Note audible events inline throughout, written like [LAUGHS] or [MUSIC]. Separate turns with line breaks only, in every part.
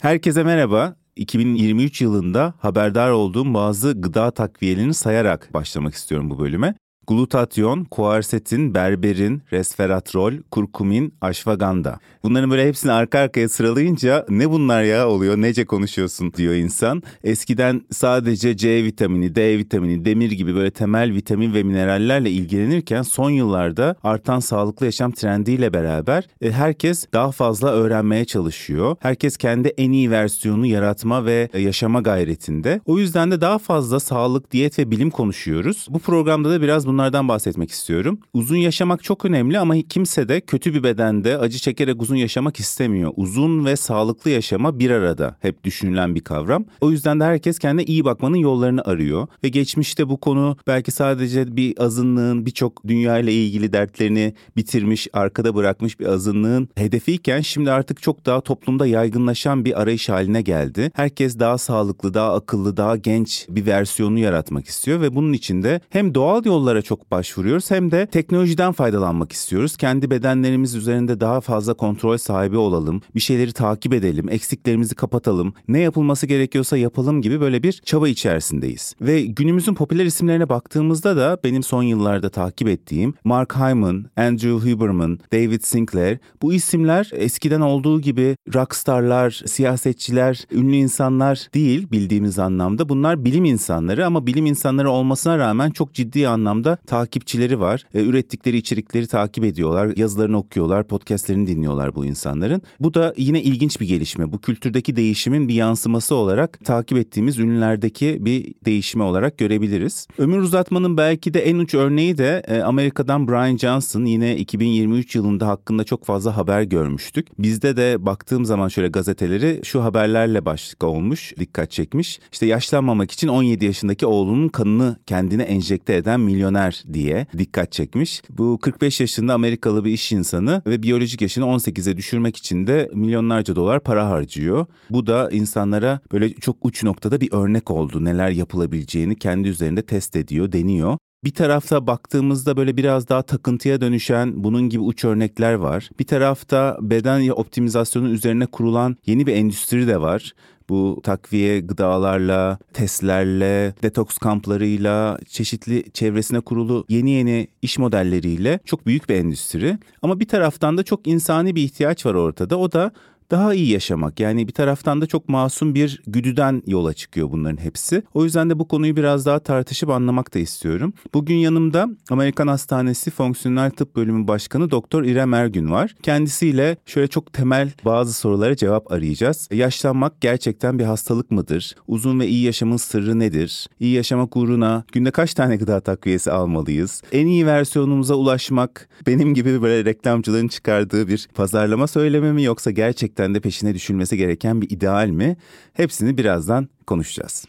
Herkese merhaba. 2023 yılında haberdar olduğum bazı gıda takviyelerini sayarak başlamak istiyorum bu bölüme. Glutatyon, kuarsetin, berberin, resveratrol, kurkumin, aşvaganda. Bunların böyle hepsini arka arkaya sıralayınca ne bunlar ya oluyor, nece konuşuyorsun diyor insan. Eskiden sadece C vitamini, D vitamini, demir gibi böyle temel vitamin ve minerallerle ilgilenirken son yıllarda artan sağlıklı yaşam trendiyle beraber e, herkes daha fazla öğrenmeye çalışıyor. Herkes kendi en iyi versiyonunu yaratma ve e, yaşama gayretinde. O yüzden de daha fazla sağlık, diyet ve bilim konuşuyoruz. Bu programda da biraz bunlardan bahsetmek istiyorum. Uzun yaşamak çok önemli ama kimse de kötü bir bedende acı çekerek uzun yaşamak istemiyor. Uzun ve sağlıklı yaşama bir arada hep düşünülen bir kavram. O yüzden de herkes kendine iyi bakmanın yollarını arıyor. Ve geçmişte bu konu belki sadece bir azınlığın birçok dünya ile ilgili dertlerini bitirmiş, arkada bırakmış bir azınlığın hedefiyken şimdi artık çok daha toplumda yaygınlaşan bir arayış haline geldi. Herkes daha sağlıklı, daha akıllı, daha genç bir versiyonu yaratmak istiyor ve bunun için de hem doğal yollara yollara çok başvuruyoruz hem de teknolojiden faydalanmak istiyoruz. Kendi bedenlerimiz üzerinde daha fazla kontrol sahibi olalım, bir şeyleri takip edelim, eksiklerimizi kapatalım, ne yapılması gerekiyorsa yapalım gibi böyle bir çaba içerisindeyiz. Ve günümüzün popüler isimlerine baktığımızda da benim son yıllarda takip ettiğim Mark Hyman, Andrew Huberman, David Sinclair bu isimler eskiden olduğu gibi rockstarlar, siyasetçiler, ünlü insanlar değil bildiğimiz anlamda. Bunlar bilim insanları ama bilim insanları olmasına rağmen çok ciddi anlamda da takipçileri var. E, ürettikleri içerikleri takip ediyorlar, yazılarını okuyorlar, podcastlerini dinliyorlar bu insanların. Bu da yine ilginç bir gelişme. Bu kültürdeki değişimin bir yansıması olarak takip ettiğimiz ünlülerdeki bir değişime olarak görebiliriz. Ömür uzatmanın belki de en uç örneği de e, Amerika'dan Brian Johnson yine 2023 yılında hakkında çok fazla haber görmüştük. Bizde de baktığım zaman şöyle gazeteleri şu haberlerle başlık olmuş, dikkat çekmiş. İşte yaşlanmamak için 17 yaşındaki oğlunun kanını kendine enjekte eden milyoner milyoner diye dikkat çekmiş. Bu 45 yaşında Amerikalı bir iş insanı ve biyolojik yaşını 18'e düşürmek için de milyonlarca dolar para harcıyor. Bu da insanlara böyle çok uç noktada bir örnek oldu. Neler yapılabileceğini kendi üzerinde test ediyor, deniyor. Bir tarafta baktığımızda böyle biraz daha takıntıya dönüşen bunun gibi uç örnekler var. Bir tarafta beden optimizasyonu üzerine kurulan yeni bir endüstri de var. Bu takviye gıdalarla, testlerle, detoks kamplarıyla, çeşitli çevresine kurulu yeni yeni iş modelleriyle çok büyük bir endüstri. Ama bir taraftan da çok insani bir ihtiyaç var ortada. O da daha iyi yaşamak. Yani bir taraftan da çok masum bir güdüden yola çıkıyor bunların hepsi. O yüzden de bu konuyu biraz daha tartışıp anlamak da istiyorum. Bugün yanımda Amerikan Hastanesi Fonksiyonel Tıp Bölümü Başkanı Doktor İrem Ergün var. Kendisiyle şöyle çok temel bazı sorulara cevap arayacağız. Yaşlanmak gerçekten bir hastalık mıdır? Uzun ve iyi yaşamın sırrı nedir? İyi yaşamak uğruna günde kaç tane gıda takviyesi almalıyız? En iyi versiyonumuza ulaşmak benim gibi böyle reklamcıların çıkardığı bir pazarlama söylemi mi yoksa gerçekten gerçekten de peşine düşülmesi gereken bir ideal mi? Hepsini birazdan konuşacağız.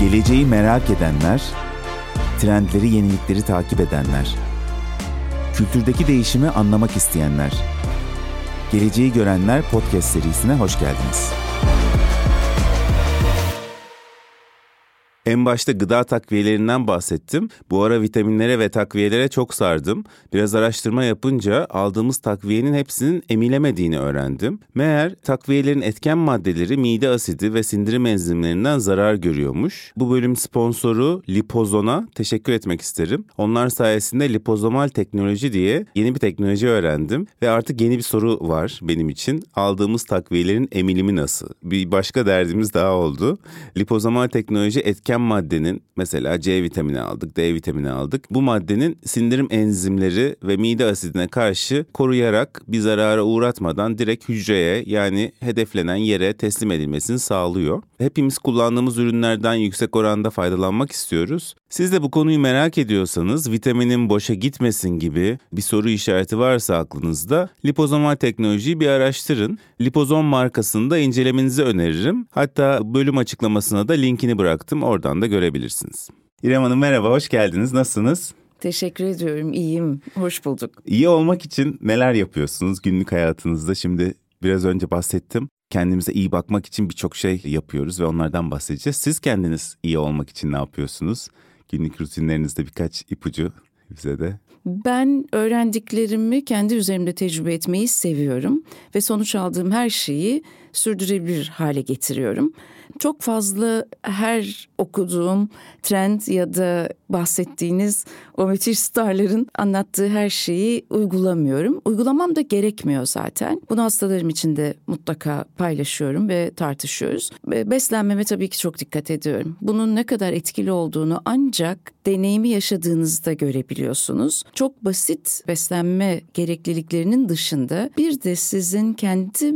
Geleceği merak edenler, trendleri, yenilikleri takip edenler, kültürdeki değişimi anlamak isteyenler, Geleceği Görenler podcast serisine hoş geldiniz. En başta gıda takviyelerinden bahsettim. Bu ara vitaminlere ve takviyelere çok sardım. Biraz araştırma yapınca aldığımız takviyenin hepsinin emilemediğini öğrendim. Meğer takviyelerin etken maddeleri mide asidi ve sindirim enzimlerinden zarar görüyormuş. Bu bölüm sponsoru Lipozon'a teşekkür etmek isterim. Onlar sayesinde lipozomal teknoloji diye yeni bir teknoloji öğrendim ve artık yeni bir soru var benim için. Aldığımız takviyelerin emilimi nasıl? Bir başka derdimiz daha oldu. Lipozomal teknoloji etken etken maddenin mesela C vitamini aldık, D vitamini aldık. Bu maddenin sindirim enzimleri ve mide asidine karşı koruyarak bir zarara uğratmadan direkt hücreye yani hedeflenen yere teslim edilmesini sağlıyor. Hepimiz kullandığımız ürünlerden yüksek oranda faydalanmak istiyoruz. Siz de bu konuyu merak ediyorsanız vitaminin boşa gitmesin gibi bir soru işareti varsa aklınızda lipozomal teknolojiyi bir araştırın. Lipozom markasını incelemenizi öneririm. Hatta bölüm açıklamasına da linkini bıraktım. Oradan da görebilirsiniz. İrem Hanım merhaba, hoş geldiniz. Nasılsınız?
Teşekkür ediyorum. İyiyim. Hoş bulduk.
İyi olmak için neler yapıyorsunuz günlük hayatınızda? Şimdi Biraz önce bahsettim. Kendimize iyi bakmak için birçok şey yapıyoruz ve onlardan bahsedeceğiz. Siz kendiniz iyi olmak için ne yapıyorsunuz? Günlük rutinlerinizde birkaç ipucu bize de.
Ben öğrendiklerimi kendi üzerimde tecrübe etmeyi seviyorum ve sonuç aldığım her şeyi sürdürebilir hale getiriyorum. Çok fazla her okuduğum trend ya da bahsettiğiniz o müthiş starların anlattığı her şeyi uygulamıyorum. Uygulamam da gerekmiyor zaten. Bunu hastalarım için de mutlaka paylaşıyorum ve tartışıyoruz. Beslenmeme tabii ki çok dikkat ediyorum. Bunun ne kadar etkili olduğunu ancak deneyimi yaşadığınızda görebiliyorsunuz. Çok basit beslenme gerekliliklerinin dışında bir de sizin kendi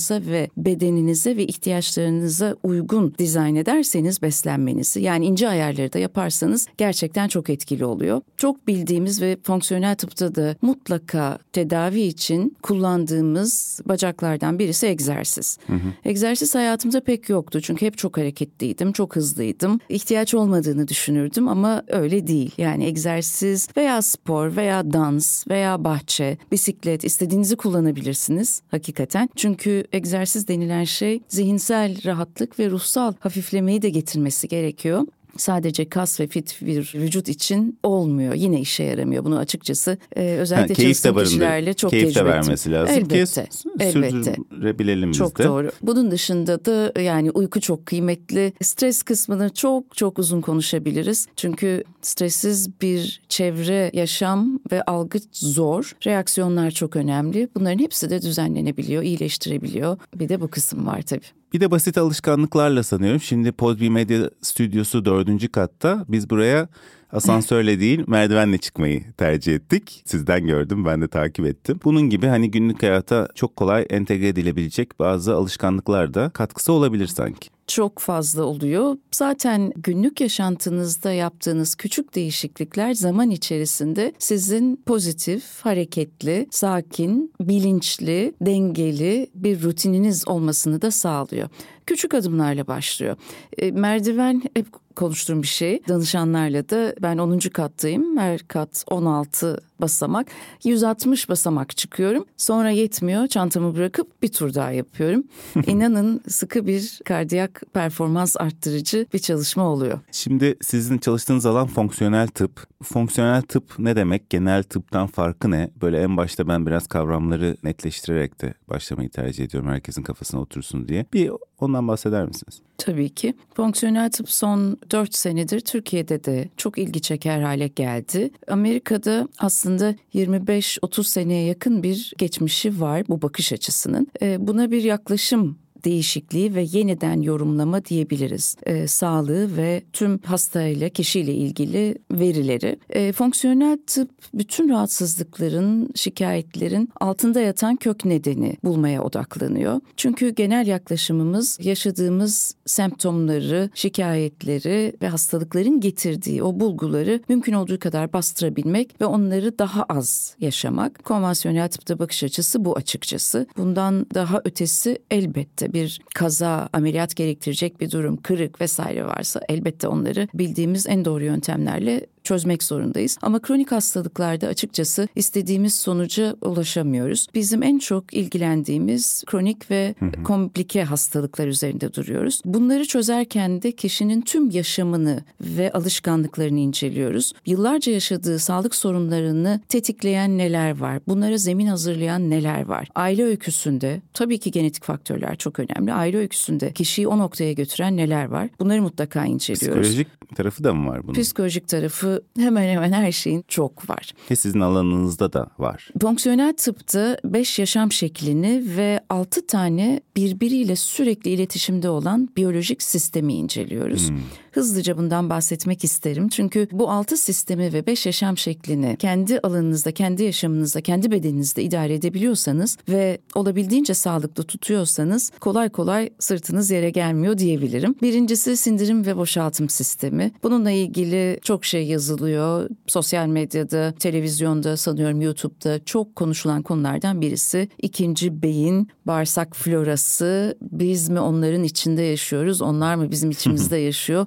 metabolizmanıza ve bedeninize ve ihtiyaçlarınıza uygun dizayn ederseniz beslenmenizi yani ince ayarları da yaparsanız gerçekten çok etkili oluyor. Çok bildiğimiz ve fonksiyonel tıpta da mutlaka tedavi için kullandığımız bacaklardan birisi egzersiz. Hı hı. Egzersiz hayatımda pek yoktu çünkü hep çok hareketliydim, çok hızlıydım. İhtiyaç olmadığını düşünürdüm ama öyle değil. Yani egzersiz veya spor veya dans veya bahçe, bisiklet istediğinizi kullanabilirsiniz hakikaten. Çünkü egzersiz denilen şey zihinsel rahatlık ve ruhsal hafiflemeyi de getirmesi gerekiyor sadece kas ve fit bir vücut için olmuyor. Yine işe yaramıyor. Bunu açıkçası e, özellikle ha, çalıştığım kişilerle çok
keyif de vermesi lazım
elbette,
ki elbette. sürdürebilelim
çok
de.
doğru. Bunun dışında da yani uyku çok kıymetli. Stres kısmını çok çok uzun konuşabiliriz. Çünkü stressiz bir çevre, yaşam ve algı zor. Reaksiyonlar çok önemli. Bunların hepsi de düzenlenebiliyor, iyileştirebiliyor. Bir de bu kısım var tabii.
Bir de basit alışkanlıklarla sanıyorum. Şimdi Podbi Medya Stüdyosu dördüncü katta. Biz buraya asansörle değil merdivenle çıkmayı tercih ettik. Sizden gördüm ben de takip ettim. Bunun gibi hani günlük hayata çok kolay entegre edilebilecek bazı alışkanlıklar da katkısı olabilir sanki
çok fazla oluyor. Zaten günlük yaşantınızda yaptığınız küçük değişiklikler zaman içerisinde sizin pozitif, hareketli, sakin, bilinçli, dengeli bir rutininiz olmasını da sağlıyor. Küçük adımlarla başlıyor. E, merdiven hep konuştuğum bir şey. Danışanlarla da ben 10. kattayım. Her kat 16 basamak. 160 basamak çıkıyorum. Sonra yetmiyor. Çantamı bırakıp bir tur daha yapıyorum. [LAUGHS] İnanın sıkı bir kardiyak performans arttırıcı bir çalışma oluyor.
Şimdi sizin çalıştığınız alan fonksiyonel tıp. Fonksiyonel tıp ne demek? Genel tıptan farkı ne? Böyle en başta ben biraz kavramları netleştirerek de başlamayı tercih ediyorum. Herkesin kafasına otursun diye. Bir ondan bahseder misiniz?
Tabii ki. Fonksiyonel tıp son 4 senedir Türkiye'de de çok ilgi çeker hale geldi. Amerika'da aslında 25-30 seneye yakın bir geçmişi var bu bakış açısının. Ee, buna bir yaklaşım değişikliği ve yeniden yorumlama diyebiliriz. E, sağlığı ve tüm hastayla kişiyle ilgili verileri. E, fonksiyonel tıp bütün rahatsızlıkların, şikayetlerin altında yatan kök nedeni bulmaya odaklanıyor. Çünkü genel yaklaşımımız yaşadığımız semptomları, şikayetleri ve hastalıkların getirdiği o bulguları mümkün olduğu kadar bastırabilmek ve onları daha az yaşamak. Konvansiyonel tıpta bakış açısı bu açıkçası. Bundan daha ötesi elbette bir kaza, ameliyat gerektirecek bir durum, kırık vesaire varsa elbette onları bildiğimiz en doğru yöntemlerle çözmek zorundayız. Ama kronik hastalıklarda açıkçası istediğimiz sonuca ulaşamıyoruz. Bizim en çok ilgilendiğimiz kronik ve komplike hastalıklar üzerinde duruyoruz. Bunları çözerken de kişinin tüm yaşamını ve alışkanlıklarını inceliyoruz. Yıllarca yaşadığı sağlık sorunlarını tetikleyen neler var? Bunlara zemin hazırlayan neler var? Aile öyküsünde tabii ki genetik faktörler çok önemli. Aile öyküsünde kişiyi o noktaya götüren neler var? Bunları mutlaka inceliyoruz.
Psikolojik tarafı da mı var bunun?
Psikolojik tarafı hemen hemen her şeyin çok var.
Ve sizin alanınızda da var.
Fonksiyonel tıpta 5 yaşam şeklini ve 6 tane birbiriyle sürekli iletişimde olan biyolojik sistemi inceliyoruz. Hmm. Hızlıca bundan bahsetmek isterim. Çünkü bu altı sistemi ve beş yaşam şeklini kendi alanınızda, kendi yaşamınızda, kendi bedeninizde idare edebiliyorsanız ve olabildiğince sağlıklı tutuyorsanız kolay kolay sırtınız yere gelmiyor diyebilirim. Birincisi sindirim ve boşaltım sistemi. Bununla ilgili çok şey yazılıyor. Sosyal medyada, televizyonda, sanıyorum YouTube'da çok konuşulan konulardan birisi. İkinci beyin, bağırsak florası. Biz mi onların içinde yaşıyoruz, onlar mı bizim [LAUGHS] içimizde yaşıyor?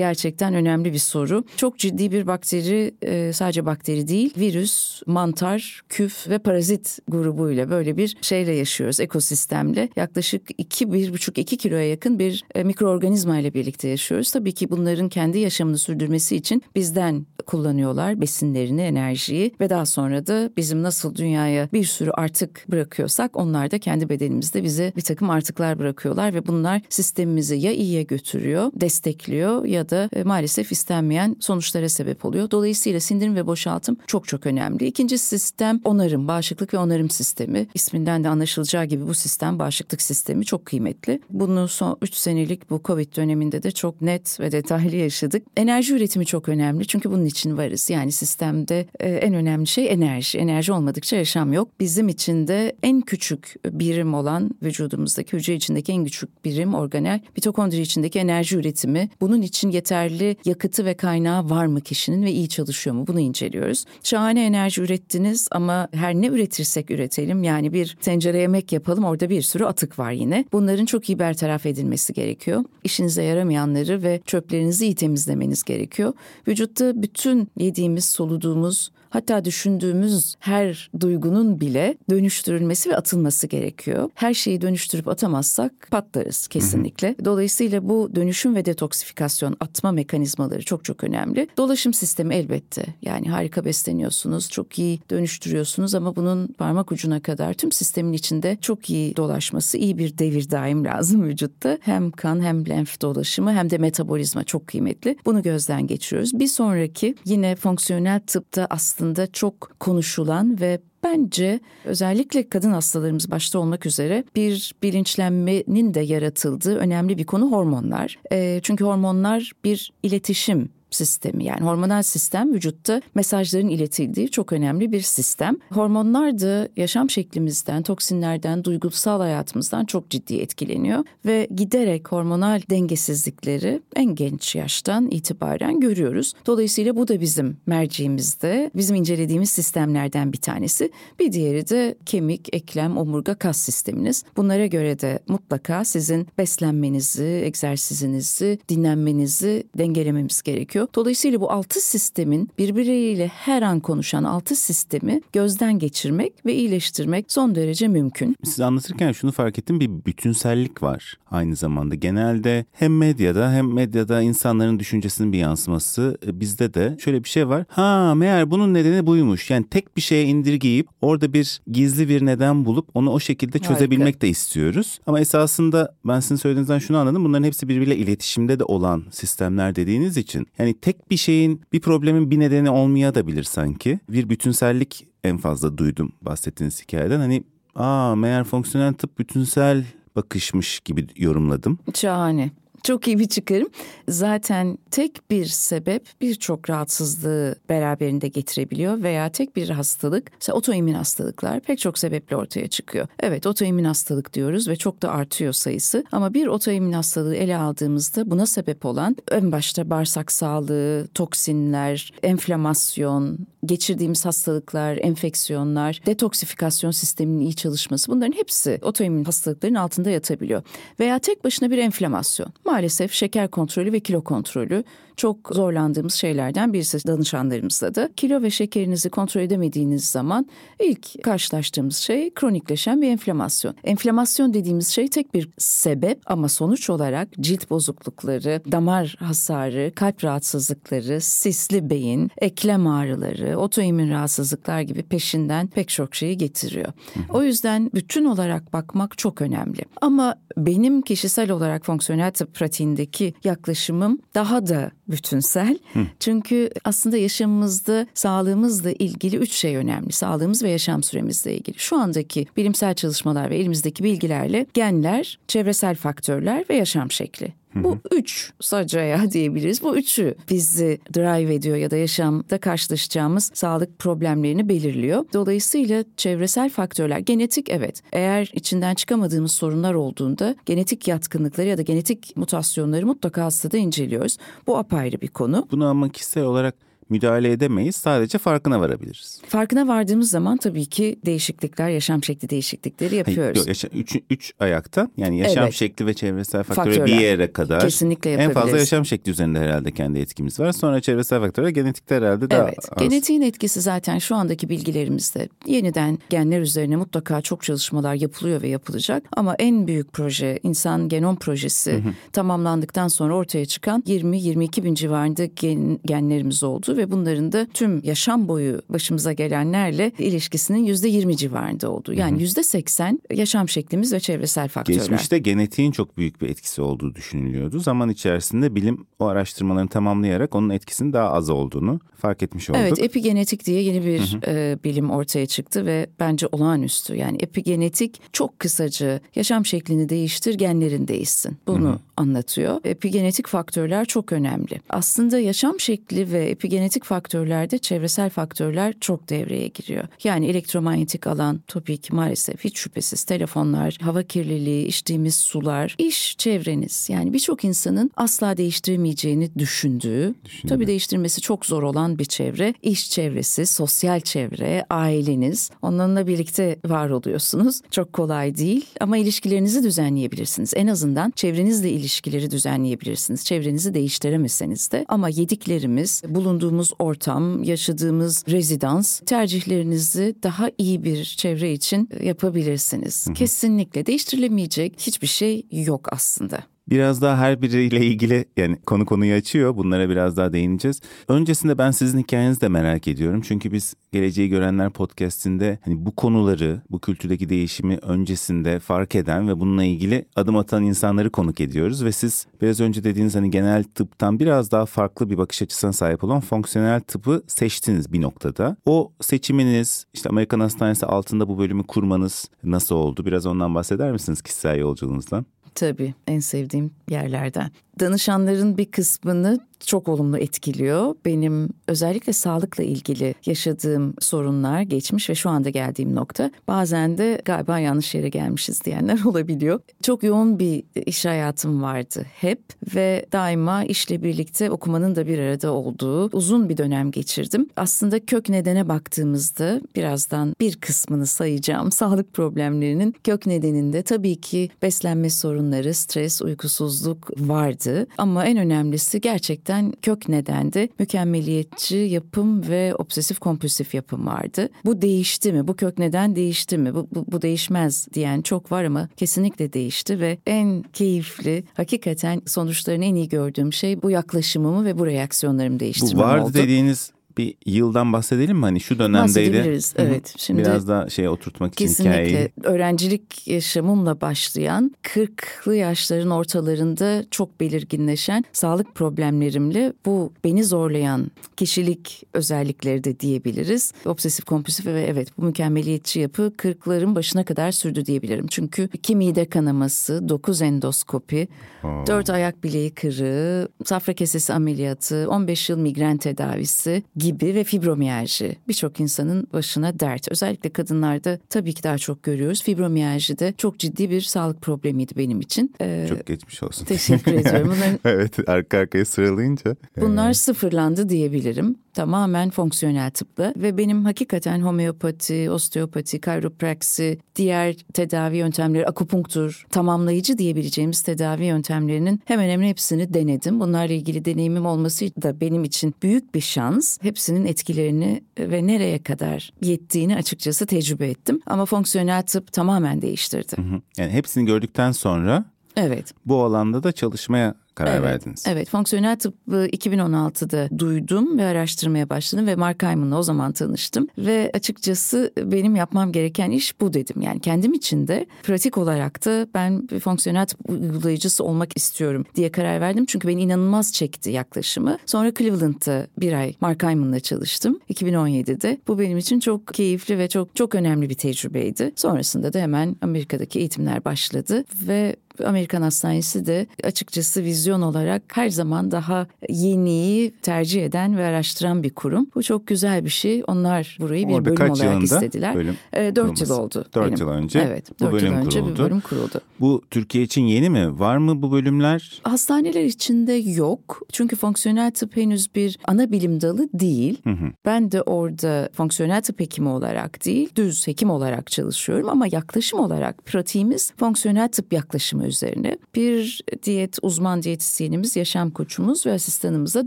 gerçekten önemli bir soru. Çok ciddi bir bakteri e, sadece bakteri değil virüs, mantar, küf ve parazit grubuyla böyle bir şeyle yaşıyoruz ekosistemle. Yaklaşık 2-1,5-2 kiloya yakın bir e, mikroorganizma ile birlikte yaşıyoruz. Tabii ki bunların kendi yaşamını sürdürmesi için bizden kullanıyorlar besinlerini, enerjiyi ve daha sonra da bizim nasıl dünyaya bir sürü artık bırakıyorsak onlar da kendi bedenimizde bize bir takım artıklar bırakıyorlar ve bunlar sistemimizi ya iyiye götürüyor, destekliyor ya da e, maalesef istenmeyen sonuçlara sebep oluyor. Dolayısıyla sindirim ve boşaltım çok çok önemli. İkinci sistem onarım, bağışıklık ve onarım sistemi. İsminden de anlaşılacağı gibi bu sistem bağışıklık sistemi çok kıymetli. Bunu son 3 senelik bu Covid döneminde de çok net ve detaylı yaşadık. Enerji üretimi çok önemli çünkü bunun için varız. Yani sistemde e, en önemli şey enerji. Enerji olmadıkça yaşam yok. Bizim için de en küçük birim olan vücudumuzdaki hücre içindeki en küçük birim organel mitokondri içindeki enerji üretimi. Bunun için yeterli yakıtı ve kaynağı var mı kişinin ve iyi çalışıyor mu? Bunu inceliyoruz. Şahane enerji ürettiniz ama her ne üretirsek üretelim yani bir tencere yemek yapalım orada bir sürü atık var yine. Bunların çok iyi bertaraf edilmesi gerekiyor. İşinize yaramayanları ve çöplerinizi iyi temizlemeniz gerekiyor. Vücutta bütün yediğimiz, soluduğumuz hatta düşündüğümüz her duygunun bile dönüştürülmesi ve atılması gerekiyor. Her şeyi dönüştürüp atamazsak patlarız kesinlikle. Dolayısıyla bu dönüşüm ve detoksifikasyon atma mekanizmaları çok çok önemli. Dolaşım sistemi elbette. Yani harika besleniyorsunuz, çok iyi dönüştürüyorsunuz ama bunun parmak ucuna kadar tüm sistemin içinde çok iyi dolaşması, iyi bir devir daim lazım vücutta. Hem kan hem lenf dolaşımı hem de metabolizma çok kıymetli. Bunu gözden geçiriyoruz. Bir sonraki yine fonksiyonel tıpta aslında çok konuşulan ve Bence özellikle kadın hastalarımız başta olmak üzere bir bilinçlenmenin de yaratıldığı önemli bir konu hormonlar. E, çünkü hormonlar bir iletişim sistemi yani hormonal sistem vücutta mesajların iletildiği çok önemli bir sistem. Hormonlar da yaşam şeklimizden, toksinlerden, duygusal hayatımızdan çok ciddi etkileniyor ve giderek hormonal dengesizlikleri en genç yaştan itibaren görüyoruz. Dolayısıyla bu da bizim merceğimizde, bizim incelediğimiz sistemlerden bir tanesi. Bir diğeri de kemik, eklem, omurga, kas sisteminiz. Bunlara göre de mutlaka sizin beslenmenizi, egzersizinizi, dinlenmenizi dengelememiz gerekiyor gerekiyor. Dolayısıyla bu altı sistemin birbirleriyle her an konuşan altı sistemi gözden geçirmek ve iyileştirmek son derece mümkün.
Siz anlatırken şunu fark ettim bir bütünsellik var aynı zamanda. Genelde hem medyada hem medyada insanların düşüncesinin bir yansıması e, bizde de şöyle bir şey var. Ha meğer bunun nedeni buymuş. Yani tek bir şeye indirgeyip orada bir gizli bir neden bulup onu o şekilde çözebilmek Harika. de istiyoruz. Ama esasında ben sizin söylediğinizden şunu anladım. Bunların hepsi birbiriyle iletişimde de olan sistemler dediğiniz için. Yani yani tek bir şeyin bir problemin bir nedeni olmaya da bilir sanki. Bir bütünsellik en fazla duydum bahsettiğiniz hikayeden. Hani aa meğer fonksiyonel tıp bütünsel bakışmış gibi yorumladım.
Şahane. Çok iyi bir çıkarım. Zaten tek bir sebep birçok rahatsızlığı beraberinde getirebiliyor veya tek bir hastalık, mesela otoimmün hastalıklar pek çok sebeple ortaya çıkıyor. Evet otoimmün hastalık diyoruz ve çok da artıyor sayısı ama bir otoimmün hastalığı ele aldığımızda buna sebep olan en başta bağırsak sağlığı, toksinler, enflamasyon, geçirdiğimiz hastalıklar, enfeksiyonlar, detoksifikasyon sisteminin iyi çalışması bunların hepsi otoimmün hastalıkların altında yatabiliyor. Veya tek başına bir enflamasyon maalesef şeker kontrolü ve kilo kontrolü çok zorlandığımız şeylerden birisi danışanlarımızda da. Kilo ve şekerinizi kontrol edemediğiniz zaman ilk karşılaştığımız şey kronikleşen bir enflamasyon. Enflamasyon dediğimiz şey tek bir sebep ama sonuç olarak cilt bozuklukları, damar hasarı, kalp rahatsızlıkları, sisli beyin, eklem ağrıları, otoimmün rahatsızlıklar gibi peşinden pek çok şeyi getiriyor. O yüzden bütün olarak bakmak çok önemli. Ama benim kişisel olarak fonksiyonel tıp pratiğindeki yaklaşımım daha da bütünsel. Hı. Çünkü aslında yaşamımızda sağlığımızla ilgili üç şey önemli. Sağlığımız ve yaşam süremizle ilgili. Şu andaki bilimsel çalışmalar ve elimizdeki bilgilerle genler, çevresel faktörler ve yaşam şekli. Bu üç sacaya [LAUGHS] diyebiliriz. Bu üçü bizi drive ediyor ya da yaşamda karşılaşacağımız sağlık problemlerini belirliyor. Dolayısıyla çevresel faktörler, genetik evet. Eğer içinden çıkamadığımız sorunlar olduğunda genetik yatkınlıkları ya da genetik mutasyonları mutlaka hastada inceliyoruz. Bu apayrı bir konu.
Bunu ama kişisel olarak müdahale edemeyiz. Sadece farkına varabiliriz.
Farkına vardığımız zaman tabii ki değişiklikler, yaşam şekli değişiklikleri yapıyoruz.
Hayır, yaşa, üç, üç ayakta yani yaşam
Evet.
şekli ve çevresel faktöre
Faktörler.
bir yere kadar.
Kesinlikle
En fazla
yapabiliriz.
yaşam şekli üzerinde herhalde kendi etkimiz var. Sonra çevresel faktörler genetikte herhalde daha
Evet,
az.
genetiğin etkisi zaten şu andaki bilgilerimizde yeniden genler üzerine mutlaka çok çalışmalar yapılıyor ve yapılacak. Ama en büyük proje insan genom projesi tamamlandıktan sonra ortaya çıkan 20-22 bin civarında gen, genlerimiz oldu ve bunların da tüm yaşam boyu başımıza gelenlerle ilişkisinin %20 civarında oldu. Yani %80 yaşam şeklimiz ve çevresel faktörler.
Geçmişte genetiğin çok büyük bir etkisi olduğu düşünülüyordu. Zaman içerisinde bilim o araştırmalarını tamamlayarak onun etkisinin daha az olduğunu fark etmiş olduk.
Evet, epigenetik diye yeni bir e, bilim ortaya çıktı ve bence olağanüstü. Yani epigenetik çok kısaca yaşam şeklini değiştir, genlerin değişsin. Bunu anlatıyor. Epigenetik faktörler çok önemli. Aslında yaşam şekli ve epigenetik faktörlerde çevresel faktörler çok devreye giriyor. Yani elektromanyetik alan ki maalesef hiç şüphesiz telefonlar, hava kirliliği, içtiğimiz sular, iş çevreniz. Yani birçok insanın asla değiştiremeyeceğini düşündüğü, tabii değiştirmesi çok zor olan bir çevre, iş çevresi, sosyal çevre, aileniz. Onlarla birlikte var oluyorsunuz. Çok kolay değil ama ilişkilerinizi düzenleyebilirsiniz. En azından çevrenizle ilişkileri düzenleyebilirsiniz. Çevrenizi değiştiremeseniz de ama yediklerimiz, bulunduğumuz ortam, yaşadığımız rezidans tercihlerinizi daha iyi bir çevre için yapabilirsiniz. Kesinlikle değiştirilemeyecek hiçbir şey yok aslında.
Biraz daha her biriyle ilgili yani konu konuyu açıyor. Bunlara biraz daha değineceğiz. Öncesinde ben sizin hikayenizi de merak ediyorum. Çünkü biz Geleceği Görenler podcast'inde hani bu konuları, bu kültürdeki değişimi öncesinde fark eden ve bununla ilgili adım atan insanları konuk ediyoruz. Ve siz biraz önce dediğiniz hani genel tıptan biraz daha farklı bir bakış açısına sahip olan fonksiyonel tıpı seçtiniz bir noktada. O seçiminiz, işte Amerikan Hastanesi altında bu bölümü kurmanız nasıl oldu? Biraz ondan bahseder misiniz kişisel yolculuğunuzdan?
Tabii en sevdiğim yerlerden. Danışanların bir kısmını çok olumlu etkiliyor. Benim özellikle sağlıkla ilgili yaşadığım sorunlar, geçmiş ve şu anda geldiğim nokta. Bazen de galiba yanlış yere gelmişiz diyenler [LAUGHS] olabiliyor. Çok yoğun bir iş hayatım vardı hep ve daima işle birlikte okumanın da bir arada olduğu uzun bir dönem geçirdim. Aslında kök nedene baktığımızda birazdan bir kısmını sayacağım. [LAUGHS] Sağlık problemlerinin kök nedeninde tabii ki beslenme sorunları, stres, uykusuzluk vardı. Ama en önemlisi gerçekten kök nedende mükemmeliyetçi yapım ve obsesif kompulsif yapım vardı. Bu değişti mi? Bu kök neden değişti mi? Bu, bu, bu değişmez diyen çok var ama kesinlikle değişti ve en keyifli, hakikaten sonuçlarını en iyi gördüğüm şey bu yaklaşımımı ve bu reaksiyonlarımı değiştirmem
Bu vardı
oldu.
dediğiniz bir yıldan bahsedelim mi? Hani şu dönemdeydi.
Bahsedebiliriz, evet. Şimdi
Biraz daha şey oturtmak için
Kesinlikle.
hikayeyi.
Öğrencilik yaşamımla başlayan 40'lı yaşların ortalarında çok belirginleşen sağlık problemlerimle bu beni zorlayan kişilik özellikleri de diyebiliriz. Obsesif kompulsif ve evet bu mükemmeliyetçi yapı 40'ların başına kadar sürdü diyebilirim. Çünkü iki mide kanaması, 9 endoskopi, 4 ayak bileği kırığı, safra kesesi ameliyatı, 15 yıl migren tedavisi gibi ve fibromiyalji birçok insanın başına dert. Özellikle kadınlarda tabii ki daha çok görüyoruz. Fibromiyalji de çok ciddi bir sağlık problemiydi benim için. Ee,
Çok geçmiş olsun.
teşekkür ediyorum. [LAUGHS] Bunların,
evet arka arkaya sıralayınca.
bunlar sıfırlandı diyebilirim. Tamamen fonksiyonel tıpla ve benim hakikaten homeopati, osteopati, kayropraksi, diğer tedavi yöntemleri, akupunktur, tamamlayıcı diyebileceğimiz tedavi yöntemlerinin hemen hemen hepsini denedim. Bunlarla ilgili deneyimim olması da benim için büyük bir şans. Hepsinin etkilerini ve nereye kadar yettiğini açıkçası tecrübe ettim. Ama fonksiyonel tıp tamamen değiştirdi.
Hı hı. Yani hepsini gördükten sonra
Evet.
bu alanda da çalışmaya karar
evet,
verdiniz.
Evet, fonksiyonel tıbbı 2016'da duydum ve araştırmaya başladım ve Mark Hyman'la o zaman tanıştım. Ve açıkçası benim yapmam gereken iş bu dedim. Yani kendim için de pratik olarak da ben bir fonksiyonel tıp uygulayıcısı olmak istiyorum diye karar verdim. Çünkü beni inanılmaz çekti yaklaşımı. Sonra Cleveland'da bir ay Mark Hyman'la çalıştım 2017'de. Bu benim için çok keyifli ve çok çok önemli bir tecrübeydi. Sonrasında da hemen Amerika'daki eğitimler başladı ve Amerikan Hastanesi de açıkçası vizyon olarak her zaman daha yeniyi tercih eden ve araştıran bir kurum. Bu çok güzel bir şey. Onlar burayı bir
Orada
bölüm olarak istediler.
bölüm
e, 4 yıl
kurulması?
oldu.
Dört
benim.
yıl önce
evet,
bu
4
bölüm
yıl önce
kuruldu.
bir bölüm kuruldu.
Bu Türkiye için yeni mi? Var mı bu bölümler?
Hastaneler içinde yok. Çünkü fonksiyonel tıp henüz bir ana bilim dalı değil. Ben de orada fonksiyonel tıp hekimi olarak değil, düz hekim olarak çalışıyorum ama yaklaşım olarak pratiğimiz fonksiyonel tıp yaklaşımı üzerine. Bir diyet uzman diyetisyenimiz, yaşam koçumuz ve asistanımızda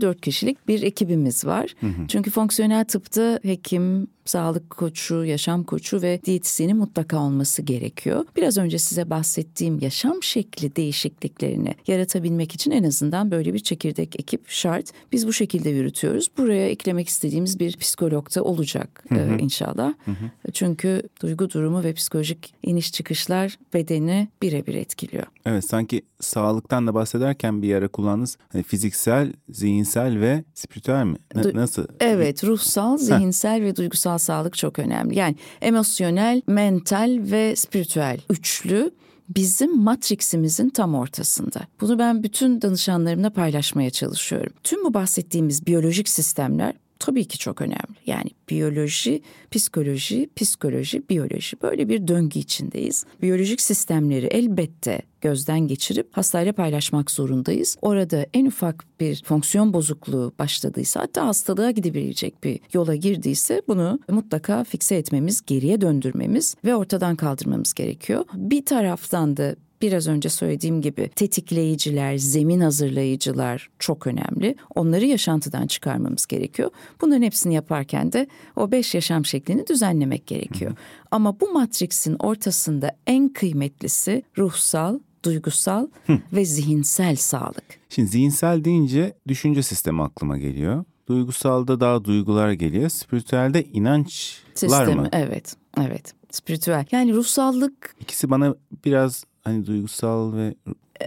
dört kişilik bir ekibimiz var. Çünkü fonksiyonel tıpta hekim, sağlık koçu, yaşam koçu ve diyetisyeni mutlaka olması gerekiyor. Biraz önce size bahsettiğim yaşam şekli değişikliklerini yaratabilmek için en azından böyle bir çekirdek ekip şart. Biz bu şekilde yürütüyoruz. Buraya eklemek istediğimiz bir psikolog da olacak e, inşallah. Çünkü duygu durumu ve psikolojik iniş çıkışlar bedeni birebir etkiliyor.
Evet sanki sağlıktan da bahsederken bir ara kullandınız. Hani fiziksel, zihinsel ve spiritüel mi? Na- nasıl?
Evet, ruhsal, zihinsel ve duygusal sağlık çok önemli. Yani emosyonel, mental ve spiritüel üçlü bizim matriksimizin tam ortasında. Bunu ben bütün danışanlarımla paylaşmaya çalışıyorum. Tüm bu bahsettiğimiz biyolojik sistemler tabii ki çok önemli. Yani biyoloji, psikoloji, psikoloji, biyoloji böyle bir döngü içindeyiz. Biyolojik sistemleri elbette gözden geçirip hastayla paylaşmak zorundayız. Orada en ufak bir fonksiyon bozukluğu başladıysa hatta hastalığa gidebilecek bir yola girdiyse bunu mutlaka fikse etmemiz, geriye döndürmemiz ve ortadan kaldırmamız gerekiyor. Bir taraftan da biraz önce söylediğim gibi tetikleyiciler, zemin hazırlayıcılar çok önemli. Onları yaşantıdan çıkarmamız gerekiyor. Bunların hepsini yaparken de o beş yaşam şeklini düzenlemek gerekiyor. Ama bu matriksin ortasında en kıymetlisi ruhsal, duygusal ve zihinsel sağlık.
Şimdi zihinsel deyince düşünce sistemi aklıma geliyor. Duygusalda daha duygular geliyor. Spiritüelde inançlar
Sistemi
mı?
evet. Evet. Spiritüel. Yani ruhsallık
İkisi bana biraz hani duygusal ve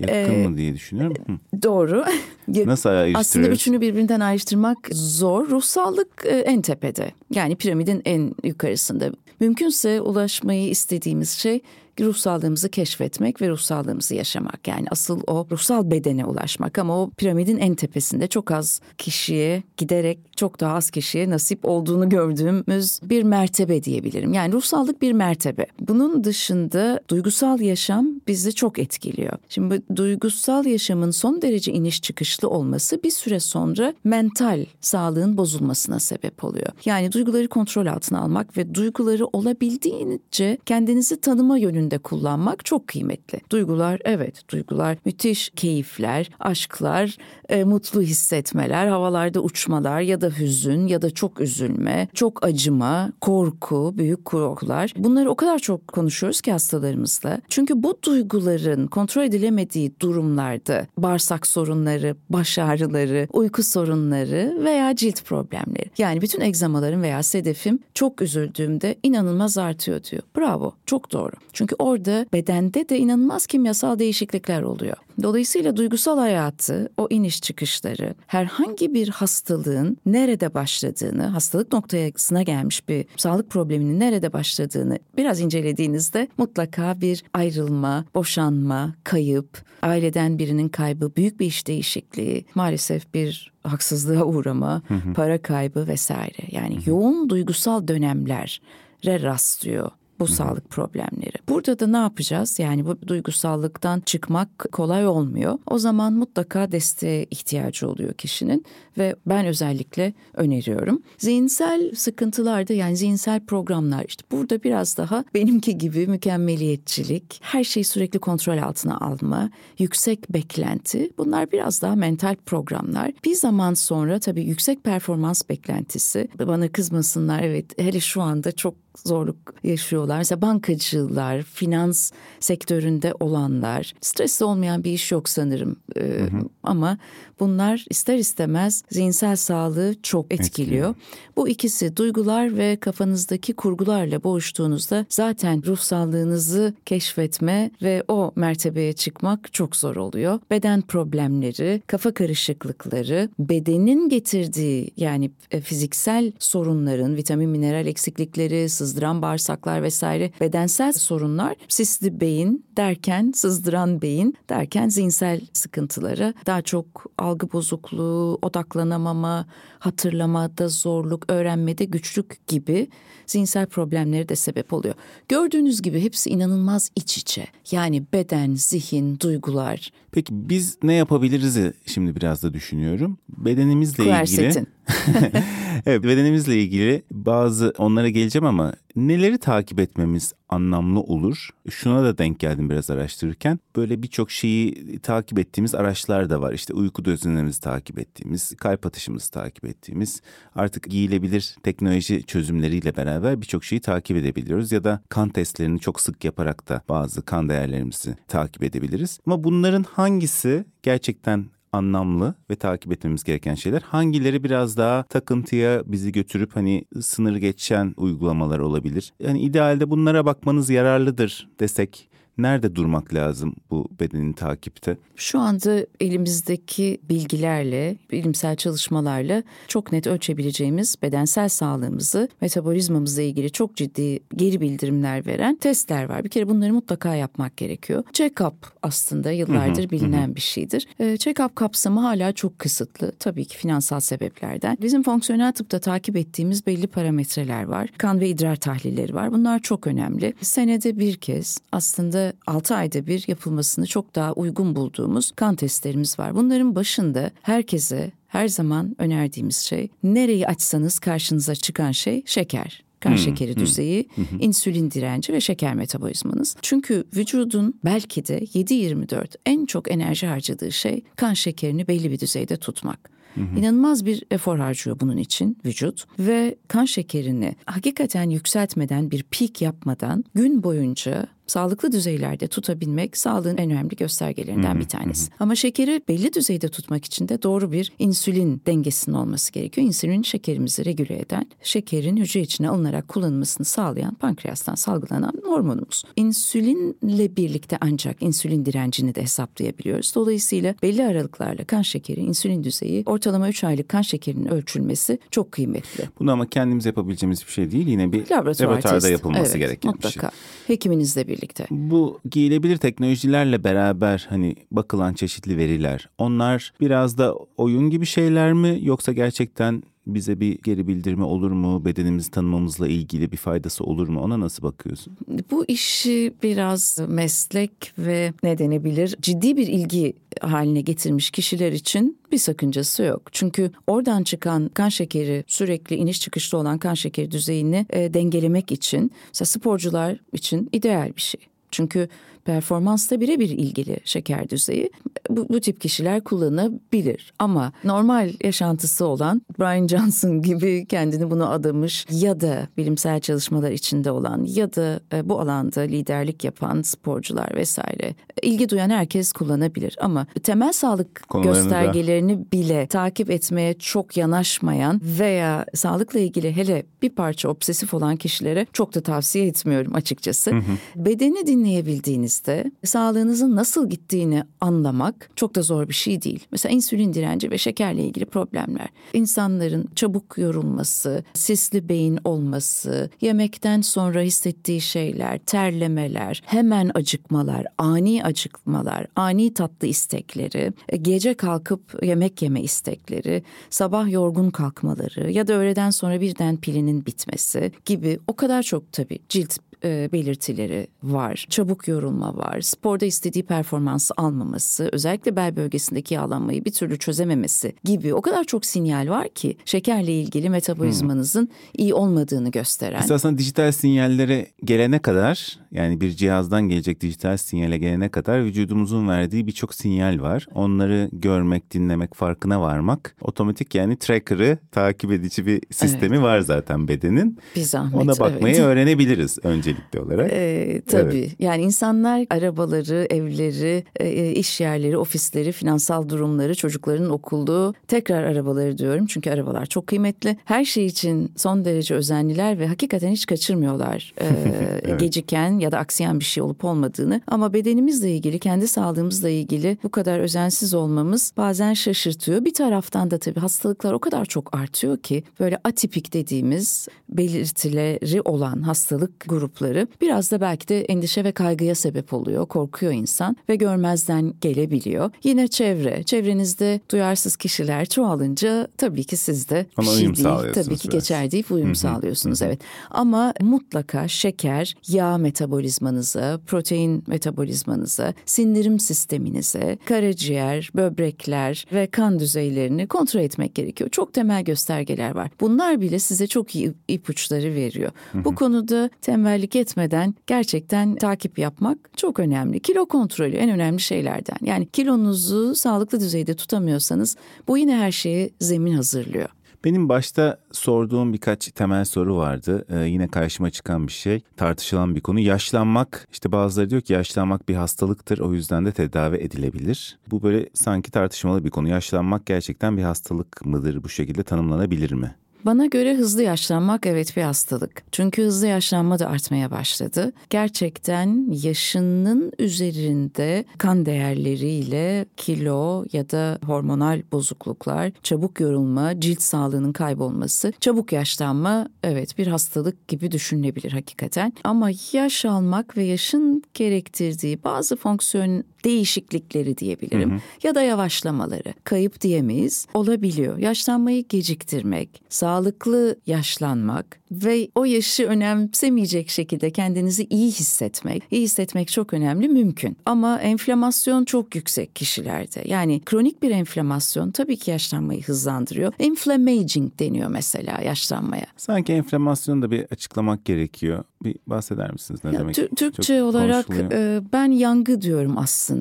yakın
Ee,
mı diye düşünüyorum. Hı.
doğru. [LAUGHS]
Nasıl
Aslında
ayrıştırıyoruz?
üçünü birbirinden ayrıştırmak zor. Ruhsallık e, en tepede. Yani piramidin en yukarısında. Mümkünse ulaşmayı istediğimiz şey ruhsallığımızı keşfetmek ve ruhsallığımızı yaşamak. Yani asıl o ruhsal bedene ulaşmak ama o piramidin en tepesinde çok az kişiye giderek çok daha az kişiye nasip olduğunu gördüğümüz bir mertebe diyebilirim. Yani ruhsallık bir mertebe. Bunun dışında duygusal yaşam bizi çok etkiliyor. Şimdi bu duygusal yaşamın son derece iniş çıkışlı olması bir süre sonra mental sağlığın bozulmasına sebep oluyor. Yani duyguları kontrol altına almak ve duyguları olabildiğince kendinizi tanıma yönünde kullanmak çok kıymetli. Duygular evet duygular müthiş keyifler, aşklar, e, mutlu hissetmeler, havalarda uçmalar ya da hüzün ya da çok üzülme, çok acıma, korku, büyük korkular. Bunları o kadar çok konuşuyoruz ki hastalarımızla. Çünkü bu duyguların kontrol edilemediği durumlarda bağırsak sorunları, baş ağrıları, uyku sorunları veya cilt problemleri. Yani bütün egzamalarım veya sedefim çok üzüldüğümde inanılmaz artıyor diyor. Bravo, çok doğru. Çünkü orada bedende de inanılmaz kimyasal değişiklikler oluyor. Dolayısıyla duygusal hayatı, o iniş çıkışları, herhangi bir hastalığın nerede başladığını, hastalık noktasına gelmiş bir sağlık probleminin nerede başladığını biraz incelediğinizde mutlaka bir ayrılma, boşanma, kayıp, aileden birinin kaybı, büyük bir iş değişikliği, maalesef bir haksızlığa uğrama, para kaybı vesaire. Yani yoğun duygusal dönemlere rastlıyor bu sağlık problemleri. Burada da ne yapacağız? Yani bu duygusallıktan çıkmak kolay olmuyor. O zaman mutlaka desteğe ihtiyacı oluyor kişinin ve ben özellikle öneriyorum. Zihinsel sıkıntılarda yani zihinsel programlar işte burada biraz daha benimki gibi mükemmeliyetçilik, her şeyi sürekli kontrol altına alma, yüksek beklenti bunlar biraz daha mental programlar. Bir zaman sonra tabii yüksek performans beklentisi bana kızmasınlar evet hele şu anda çok zorluk yaşıyorlar. Mesela bankacılar, finans sektöründe olanlar, stresli olmayan bir iş yok sanırım. Ee, ama bunlar ister istemez zihinsel sağlığı çok etkiliyor. Bu ikisi duygular ve kafanızdaki kurgularla boğuştuğunuzda zaten ruhsallığınızı keşfetme ve o mertebeye çıkmak çok zor oluyor. Beden problemleri, kafa karışıklıkları, bedenin getirdiği yani e, fiziksel sorunların, vitamin mineral eksiklikleri, sızdıran bağırsaklar vesaire bedensel sorunlar sisli beyin derken sızdıran beyin derken zihinsel sıkıntıları daha çok algı bozukluğu, odaklanamama, hatırlamada zorluk, öğrenmede güçlük gibi zihinsel problemleri de sebep oluyor. Gördüğünüz gibi hepsi inanılmaz iç içe. Yani beden, zihin, duygular.
Peki biz ne yapabiliriz şimdi biraz da düşünüyorum. Bedenimizle ilgili [LAUGHS] evet bedenimizle ilgili bazı onlara geleceğim ama neleri takip etmemiz anlamlı olur? Şuna da denk geldim biraz araştırırken. Böyle birçok şeyi takip ettiğimiz araçlar da var. İşte uyku düzenimizi takip ettiğimiz, kalp atışımızı takip ettiğimiz, artık giyilebilir teknoloji çözümleriyle beraber birçok şeyi takip edebiliyoruz. Ya da kan testlerini çok sık yaparak da bazı kan değerlerimizi takip edebiliriz. Ama bunların hangisi gerçekten anlamlı ve takip etmemiz gereken şeyler. Hangileri biraz daha takıntıya bizi götürüp hani sınır geçen uygulamalar olabilir. Yani idealde bunlara bakmanız yararlıdır desek nerede durmak lazım bu bedenin takipte?
Şu anda elimizdeki bilgilerle, bilimsel çalışmalarla çok net ölçebileceğimiz bedensel sağlığımızı, metabolizmamızla ilgili çok ciddi geri bildirimler veren testler var. Bir kere bunları mutlaka yapmak gerekiyor. Check-up aslında yıllardır bilinen bir şeydir. Ee, check-up kapsamı hala çok kısıtlı. Tabii ki finansal sebeplerden. Bizim fonksiyonel tıpta takip ettiğimiz belli parametreler var. Kan ve idrar tahlilleri var. Bunlar çok önemli. Senede bir kez aslında 6 ayda bir yapılmasını çok daha uygun bulduğumuz kan testlerimiz var. Bunların başında herkese her zaman önerdiğimiz şey nereyi açsanız karşınıza çıkan şey şeker kan hmm, şekeri hmm, düzeyi, hmm. insülin direnci ve şeker metabolizmanız. Çünkü vücudun belki de 7-24 en çok enerji harcadığı şey kan şekerini belli bir düzeyde tutmak. Hı İnanılmaz bir efor harcıyor bunun için vücut ve kan şekerini hakikaten yükseltmeden bir pik yapmadan gün boyunca sağlıklı düzeylerde tutabilmek sağlığın en önemli göstergelerinden hı, bir tanesi. Hı. Ama şekeri belli düzeyde tutmak için de doğru bir insülin dengesinin olması gerekiyor. İnsülin şekerimizi regüle eden, şekerin hücre içine alınarak kullanılmasını sağlayan pankreastan salgılanan hormonumuz. İnsülinle birlikte ancak insülin direncini de hesaplayabiliyoruz. Dolayısıyla belli aralıklarla kan şekeri, insülin düzeyi, ortalama 3 aylık kan şekerinin ölçülmesi çok kıymetli.
Bunu ama kendimiz yapabileceğimiz bir şey değil. Yine bir Laboratuvar laboratuvarda test. yapılması evet, gereken
mutlaka.
bir şey.
Hekiminizle birlikte birlikte.
Bu giyilebilir teknolojilerle beraber hani bakılan çeşitli veriler onlar biraz da oyun gibi şeyler mi yoksa gerçekten bize bir geri bildirme olur mu? Bedenimizi tanımamızla ilgili bir faydası olur mu? Ona nasıl bakıyorsun?
Bu işi biraz meslek ve ne denebilir ciddi bir ilgi haline getirmiş kişiler için bir sakıncası yok. Çünkü oradan çıkan kan şekeri sürekli iniş çıkışlı olan kan şekeri düzeyini e, dengelemek için mesela sporcular için ideal bir şey. Çünkü performansla birebir ilgili şeker düzeyi. Bu, bu tip kişiler kullanabilir ama normal yaşantısı olan Brian [LAUGHS] Johnson gibi kendini bunu adamış ya da bilimsel çalışmalar içinde olan ya da e, bu alanda liderlik yapan sporcular vesaire ilgi duyan herkes kullanabilir ama temel sağlık göstergelerini bile takip etmeye çok yanaşmayan veya sağlıkla ilgili hele bir parça obsesif olan kişilere çok da tavsiye etmiyorum açıkçası. Hı hı. Bedeni dinleyebildiğiniz elinizde sağlığınızın nasıl gittiğini anlamak çok da zor bir şey değil. Mesela insülin direnci ve şekerle ilgili problemler. İnsanların çabuk yorulması, sisli beyin olması, yemekten sonra hissettiği şeyler, terlemeler, hemen acıkmalar, ani acıkmalar, ani tatlı istekleri, gece kalkıp yemek yeme istekleri, sabah yorgun kalkmaları ya da öğleden sonra birden pilinin bitmesi gibi o kadar çok tabii cilt e, belirtileri var. Çabuk yorulma var. Sporda istediği performansı almaması, özellikle bel bölgesindeki yağlanmayı bir türlü çözememesi gibi o kadar çok sinyal var ki şekerle ilgili metabolizmanızın hmm. iyi olmadığını gösteren.
Esasında dijital sinyallere gelene kadar yani bir cihazdan gelecek dijital sinyale gelene kadar vücudumuzun verdiği birçok sinyal var. Onları görmek, dinlemek, farkına varmak otomatik yani tracker'ı takip edici bir sistemi evet. var zaten bedenin.
Bir zahmet.
Ona bakmayı evet. öğrenebiliriz önce öncelikli olarak.
Ee, tabii evet. yani insanlar arabaları, evleri, e, iş yerleri, ofisleri, finansal durumları, çocukların okulu, tekrar arabaları diyorum çünkü arabalar çok kıymetli. Her şey için son derece özenliler ve hakikaten hiç kaçırmıyorlar. Ee, [LAUGHS] evet. Geciken ya da aksayan bir şey olup olmadığını ama bedenimizle ilgili, kendi sağlığımızla ilgili bu kadar özensiz olmamız bazen şaşırtıyor. Bir taraftan da tabii hastalıklar o kadar çok artıyor ki böyle atipik dediğimiz belirtileri olan hastalık grupları biraz da belki de endişe ve kaygıya sebep oluyor. Korkuyor insan ve görmezden gelebiliyor. Yine çevre, çevrenizde duyarsız kişiler çoğalınca tabii ki siz de
Ona
şey
uyum
değil,
sağlıyorsunuz
tabii ki
biraz.
geçer deyip uyum sağlıyorsunuz evet. Ama mutlaka şeker, yağ metabolizmanıza, protein metabolizmanıza, sindirim sisteminize, karaciğer, böbrekler ve kan düzeylerini kontrol etmek gerekiyor. Çok temel göstergeler var. Bunlar bile size çok iyi ipuçları veriyor. Bu konuda tembellik etmeden gerçekten takip yapmak çok önemli. Kilo kontrolü en önemli şeylerden. Yani kilonuzu sağlıklı düzeyde tutamıyorsanız bu yine her şeye zemin hazırlıyor.
Benim başta sorduğum birkaç temel soru vardı. Ee, yine karşıma çıkan bir şey, tartışılan bir konu. Yaşlanmak, işte bazıları diyor ki yaşlanmak bir hastalıktır, o yüzden de tedavi edilebilir. Bu böyle sanki tartışmalı bir konu. Yaşlanmak gerçekten bir hastalık mıdır, bu şekilde tanımlanabilir mi?
Bana göre hızlı yaşlanmak evet bir hastalık. Çünkü hızlı yaşlanma da artmaya başladı. Gerçekten yaşının üzerinde kan değerleriyle kilo ya da hormonal bozukluklar, çabuk yorulma, cilt sağlığının kaybolması, çabuk yaşlanma evet bir hastalık gibi düşünülebilir hakikaten. Ama yaş almak ve yaşın gerektirdiği bazı fonksiyon değişiklikleri diyebilirim ya da yavaşlamaları kayıp diyemeyiz olabiliyor. Yaşlanmayı geciktirmek, sağlıklı yaşlanmak ve o yaşı önemsemeyecek şekilde kendinizi iyi hissetmek, iyi hissetmek çok önemli mümkün. Ama enflamasyon çok yüksek kişilerde. Yani kronik bir enflamasyon tabii ki yaşlanmayı hızlandırıyor. Inflammaging deniyor mesela yaşlanmaya.
Sanki enflamasyonu da bir açıklamak gerekiyor. Bir bahseder misiniz ne
Ya,
demek? Çok
Türkçe olarak e, ben yangı diyorum aslında.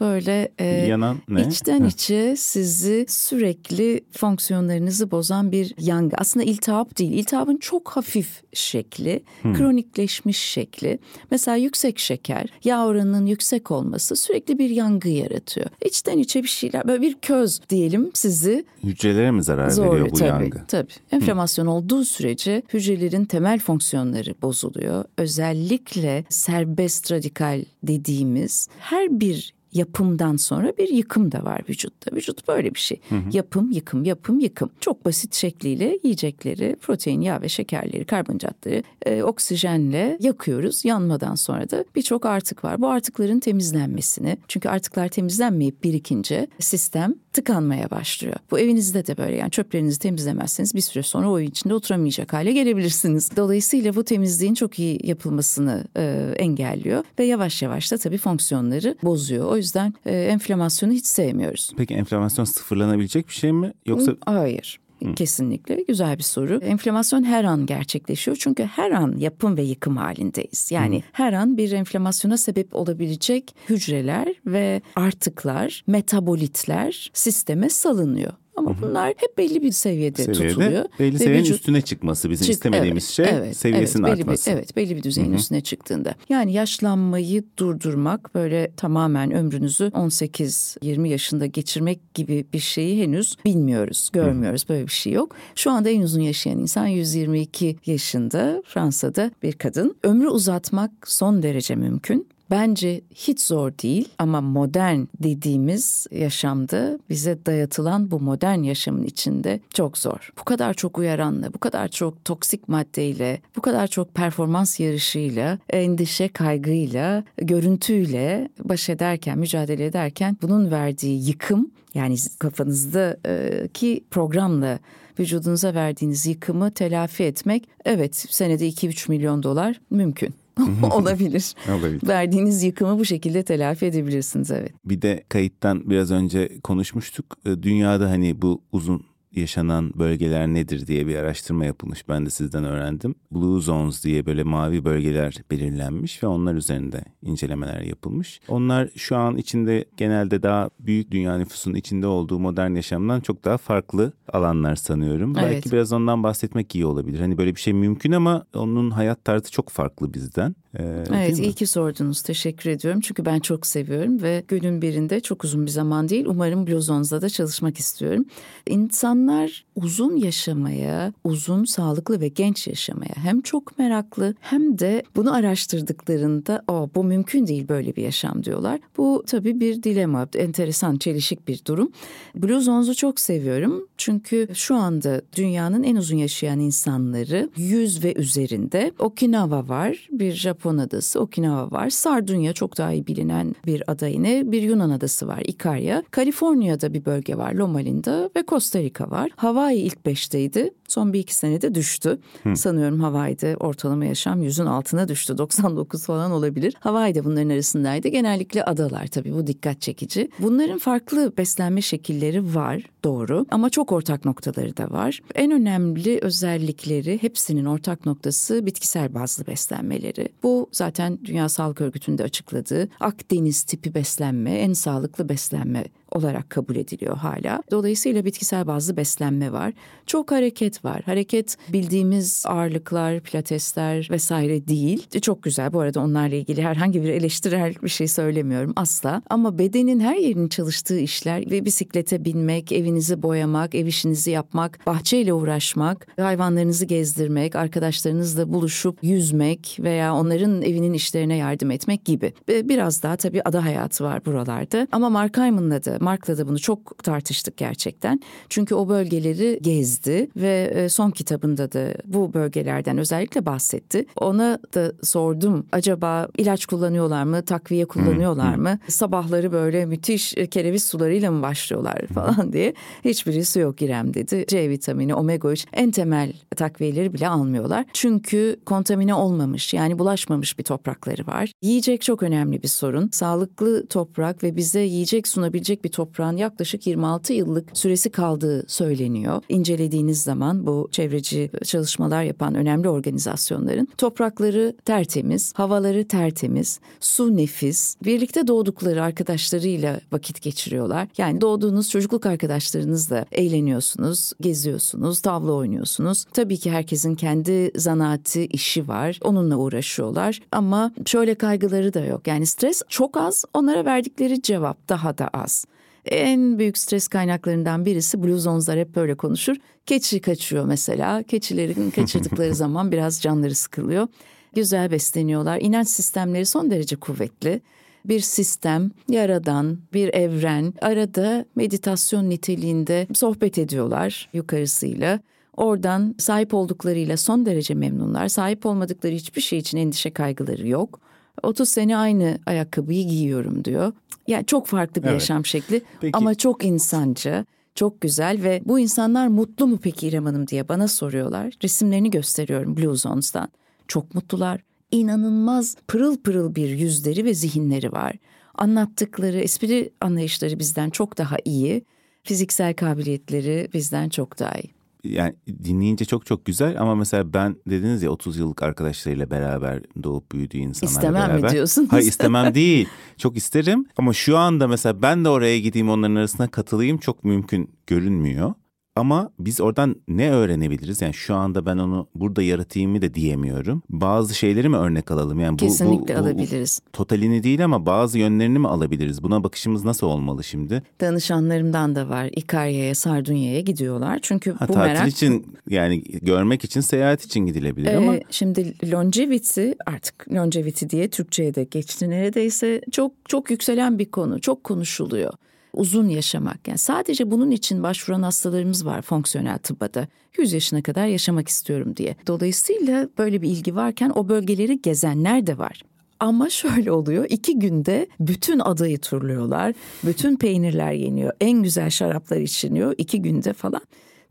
Böyle e,
Yanan ne?
içten içe sizi sürekli fonksiyonlarınızı bozan bir yangı. Aslında iltihap değil. İltihabın çok hafif şekli, kronikleşmiş şekli. Mesela yüksek şeker, yağ oranının yüksek olması sürekli bir yangı yaratıyor. İçten içe bir şeyler, böyle bir köz diyelim sizi
Hücrelere mi zarar veriyor bu
tabii,
yangı?
Tabii. Enflamasyon olduğu sürece hücrelerin temel fonksiyonları bozuluyor. Özellikle serbest radikal dediğimiz her bir yapımdan sonra bir yıkım da var vücutta. Vücut böyle bir şey. Yapım, yıkım, yapım, yıkım. Çok basit şekliyle yiyecekleri, protein, yağ ve şekerleri, karbonhidratları e, oksijenle yakıyoruz. Yanmadan sonra da birçok artık var. Bu artıkların temizlenmesini, çünkü artıklar temizlenmeyip birikince sistem tıkanmaya başlıyor. Bu evinizde de böyle yani çöplerinizi temizlemezseniz bir süre sonra o evin içinde oturamayacak hale gelebilirsiniz. Dolayısıyla bu temizliğin çok iyi yapılmasını e, engelliyor ve yavaş yavaş da tabii fonksiyonları bozuyor. O yüzden e, enflamasyonu hiç sevmiyoruz.
Peki enflamasyon sıfırlanabilecek bir şey mi? Yoksa
Hayır. Kesinlikle güzel bir soru. Enflamasyon her an gerçekleşiyor çünkü her an yapım ve yıkım halindeyiz. Yani her an bir enflamasyona sebep olabilecek hücreler ve artıklar, metabolitler sisteme salınıyor. Ama bunlar hep belli bir seviyede,
seviyede
tutuluyor.
belli
Ve
seviyenin
vücut-
üstüne çıkması bizim
Çık-
istemediğimiz
evet,
şey
evet,
seviyesinin
evet, belli
artması.
Bir, evet belli bir düzeyin üstüne çıktığında. Yani yaşlanmayı durdurmak böyle tamamen ömrünüzü 18-20 yaşında geçirmek gibi bir şeyi henüz bilmiyoruz, görmüyoruz. Böyle bir şey yok. Şu anda en uzun yaşayan insan 122 yaşında Fransa'da bir kadın. Ömrü uzatmak son derece mümkün. Bence hiç zor değil ama modern dediğimiz yaşamda bize dayatılan bu modern yaşamın içinde çok zor. Bu kadar çok uyaranla, bu kadar çok toksik maddeyle, bu kadar çok performans yarışıyla, endişe kaygıyla, görüntüyle baş ederken, mücadele ederken bunun verdiği yıkım yani kafanızdaki programla vücudunuza verdiğiniz yıkımı telafi etmek evet senede 2-3 milyon dolar mümkün. [LAUGHS] Olabilir.
Olabilir.
Verdiğiniz yıkımı bu şekilde telafi edebilirsiniz evet.
Bir de kayıttan biraz önce konuşmuştuk. Ee, Dünyada hani bu uzun yaşanan bölgeler nedir diye bir araştırma yapılmış. Ben de sizden öğrendim. Blue Zones diye böyle mavi bölgeler belirlenmiş ve onlar üzerinde incelemeler yapılmış. Onlar şu an içinde genelde daha büyük dünya nüfusunun içinde olduğu modern yaşamdan çok daha farklı alanlar sanıyorum.
Evet.
Belki biraz ondan bahsetmek iyi olabilir. Hani böyle bir şey mümkün ama onun hayat tarzı çok farklı bizden. Ee,
Evet iyi ki sordunuz. Teşekkür ediyorum. Çünkü ben çok seviyorum ve günün birinde çok uzun bir zaman değil. Umarım Blue Zones'da da çalışmak istiyorum. İnsan İnsanlar uzun yaşamaya, uzun, sağlıklı ve genç yaşamaya hem çok meraklı hem de bunu araştırdıklarında o bu mümkün değil böyle bir yaşam diyorlar. Bu tabii bir dilema, enteresan, çelişik bir durum. Blue Zones'u çok seviyorum çünkü şu anda dünyanın en uzun yaşayan insanları 100 ve üzerinde. Okinawa var, bir Japon adası Okinawa var. Sardunya çok daha iyi bilinen bir ada yine. Bir Yunan adası var, Icaria. Kaliforniya'da bir bölge var, Loma Linda ve Costa Rica var. Hawaii ilk beşteydi. Son bir iki senede düştü. Hı. Sanıyorum Hawaii'de ortalama yaşam yüzün altına düştü. 99 falan olabilir. Hawaii de bunların arasındaydı. Genellikle adalar tabii bu dikkat çekici. Bunların farklı beslenme şekilleri var doğru ama çok ortak noktaları da var. En önemli özellikleri hepsinin ortak noktası bitkisel bazlı beslenmeleri. Bu zaten Dünya Sağlık Örgütü'nde açıkladığı Akdeniz tipi beslenme en sağlıklı beslenme olarak kabul ediliyor hala. Dolayısıyla bitkisel bazlı beslenme var. Çok hareket var. Hareket bildiğimiz ağırlıklar, pilatesler vesaire değil. Çok güzel. Bu arada onlarla ilgili herhangi bir eleştirel bir şey söylemiyorum asla. Ama bedenin her yerinin çalıştığı işler ve bisiklete binmek, evinizi boyamak, ev işinizi yapmak, bahçeyle uğraşmak, hayvanlarınızı gezdirmek, arkadaşlarınızla buluşup yüzmek veya onların evinin işlerine yardım etmek gibi. Biraz daha tabii ada hayatı var buralarda. Ama Mark Hyman'la da Mark'la da bunu çok tartıştık gerçekten. Çünkü o bölgeleri gezdi ve e, son kitabında da bu bölgelerden özellikle bahsetti. Ona da sordum acaba ilaç kullanıyorlar mı, takviye kullanıyorlar mı? Sabahları böyle müthiş e, kereviz sularıyla mı başlıyorlar falan diye. Hiçbirisi yok İrem dedi. C vitamini, omega 3 en temel takviyeleri bile almıyorlar. Çünkü kontamine olmamış yani bulaşmamış bir toprakları var. Yiyecek çok önemli bir sorun. Sağlıklı toprak ve bize yiyecek sunabilecek bir bir toprağın yaklaşık 26 yıllık süresi kaldığı söyleniyor. İncelediğiniz zaman bu çevreci çalışmalar yapan önemli organizasyonların toprakları tertemiz, havaları tertemiz, su nefis, birlikte doğdukları arkadaşlarıyla vakit geçiriyorlar. Yani doğduğunuz çocukluk arkadaşlarınızla eğleniyorsunuz, geziyorsunuz, tavla oynuyorsunuz. Tabii ki herkesin kendi zanaati, işi var. Onunla uğraşıyorlar ama şöyle kaygıları da yok. Yani stres çok az, onlara verdikleri cevap daha da az. En büyük stres kaynaklarından birisi Blue Zones'lar hep böyle konuşur. Keçi kaçıyor mesela. Keçilerin [LAUGHS] kaçırdıkları zaman biraz canları sıkılıyor. Güzel besleniyorlar. İnanç sistemleri son derece kuvvetli bir sistem, yaradan, bir evren arada meditasyon niteliğinde sohbet ediyorlar yukarısıyla. Oradan sahip olduklarıyla son derece memnunlar. Sahip olmadıkları hiçbir şey için endişe kaygıları yok. 30 sene aynı ayakkabıyı giyiyorum diyor. Yani çok farklı bir evet. yaşam şekli Peki. ama çok insancı. Çok güzel ve bu insanlar mutlu mu peki İrem Hanım diye bana soruyorlar. Resimlerini gösteriyorum Blue Zones'tan. Çok mutlular. İnanılmaz pırıl pırıl bir yüzleri ve zihinleri var. Anlattıkları espri anlayışları bizden çok daha iyi. Fiziksel kabiliyetleri bizden çok daha iyi
yani dinleyince çok çok güzel ama mesela ben dediniz ya 30 yıllık arkadaşlarıyla beraber doğup büyüdüğü insanlarla
istemem
beraber.
İstemem mi diyorsunuz?
Hayır istemem değil. Çok isterim ama şu anda mesela ben de oraya gideyim onların arasına katılayım çok mümkün görünmüyor. Ama biz oradan ne öğrenebiliriz? Yani şu anda ben onu burada yaratayım mı da diyemiyorum. Bazı şeyleri mi örnek alalım? Yani bu,
Kesinlikle
bu,
bu, alabiliriz.
Totalini değil ama bazı yönlerini mi alabiliriz? Buna bakışımız nasıl olmalı şimdi?
Danışanlarımdan da var. İkarya'ya, Sardunya'ya gidiyorlar. Çünkü ha, bu
tatil
merak...
için yani görmek için, seyahat için gidilebilir ee, ama...
Şimdi longevity artık longevity diye Türkçe'ye de geçti neredeyse. Çok çok yükselen bir konu. Çok konuşuluyor uzun yaşamak. Yani sadece bunun için başvuran hastalarımız var fonksiyonel tıbbada. 100 yaşına kadar yaşamak istiyorum diye. Dolayısıyla böyle bir ilgi varken o bölgeleri gezenler de var. Ama [LAUGHS] şöyle oluyor iki günde bütün adayı turluyorlar. Bütün peynirler yeniyor. En güzel şaraplar içiniyor iki günde falan.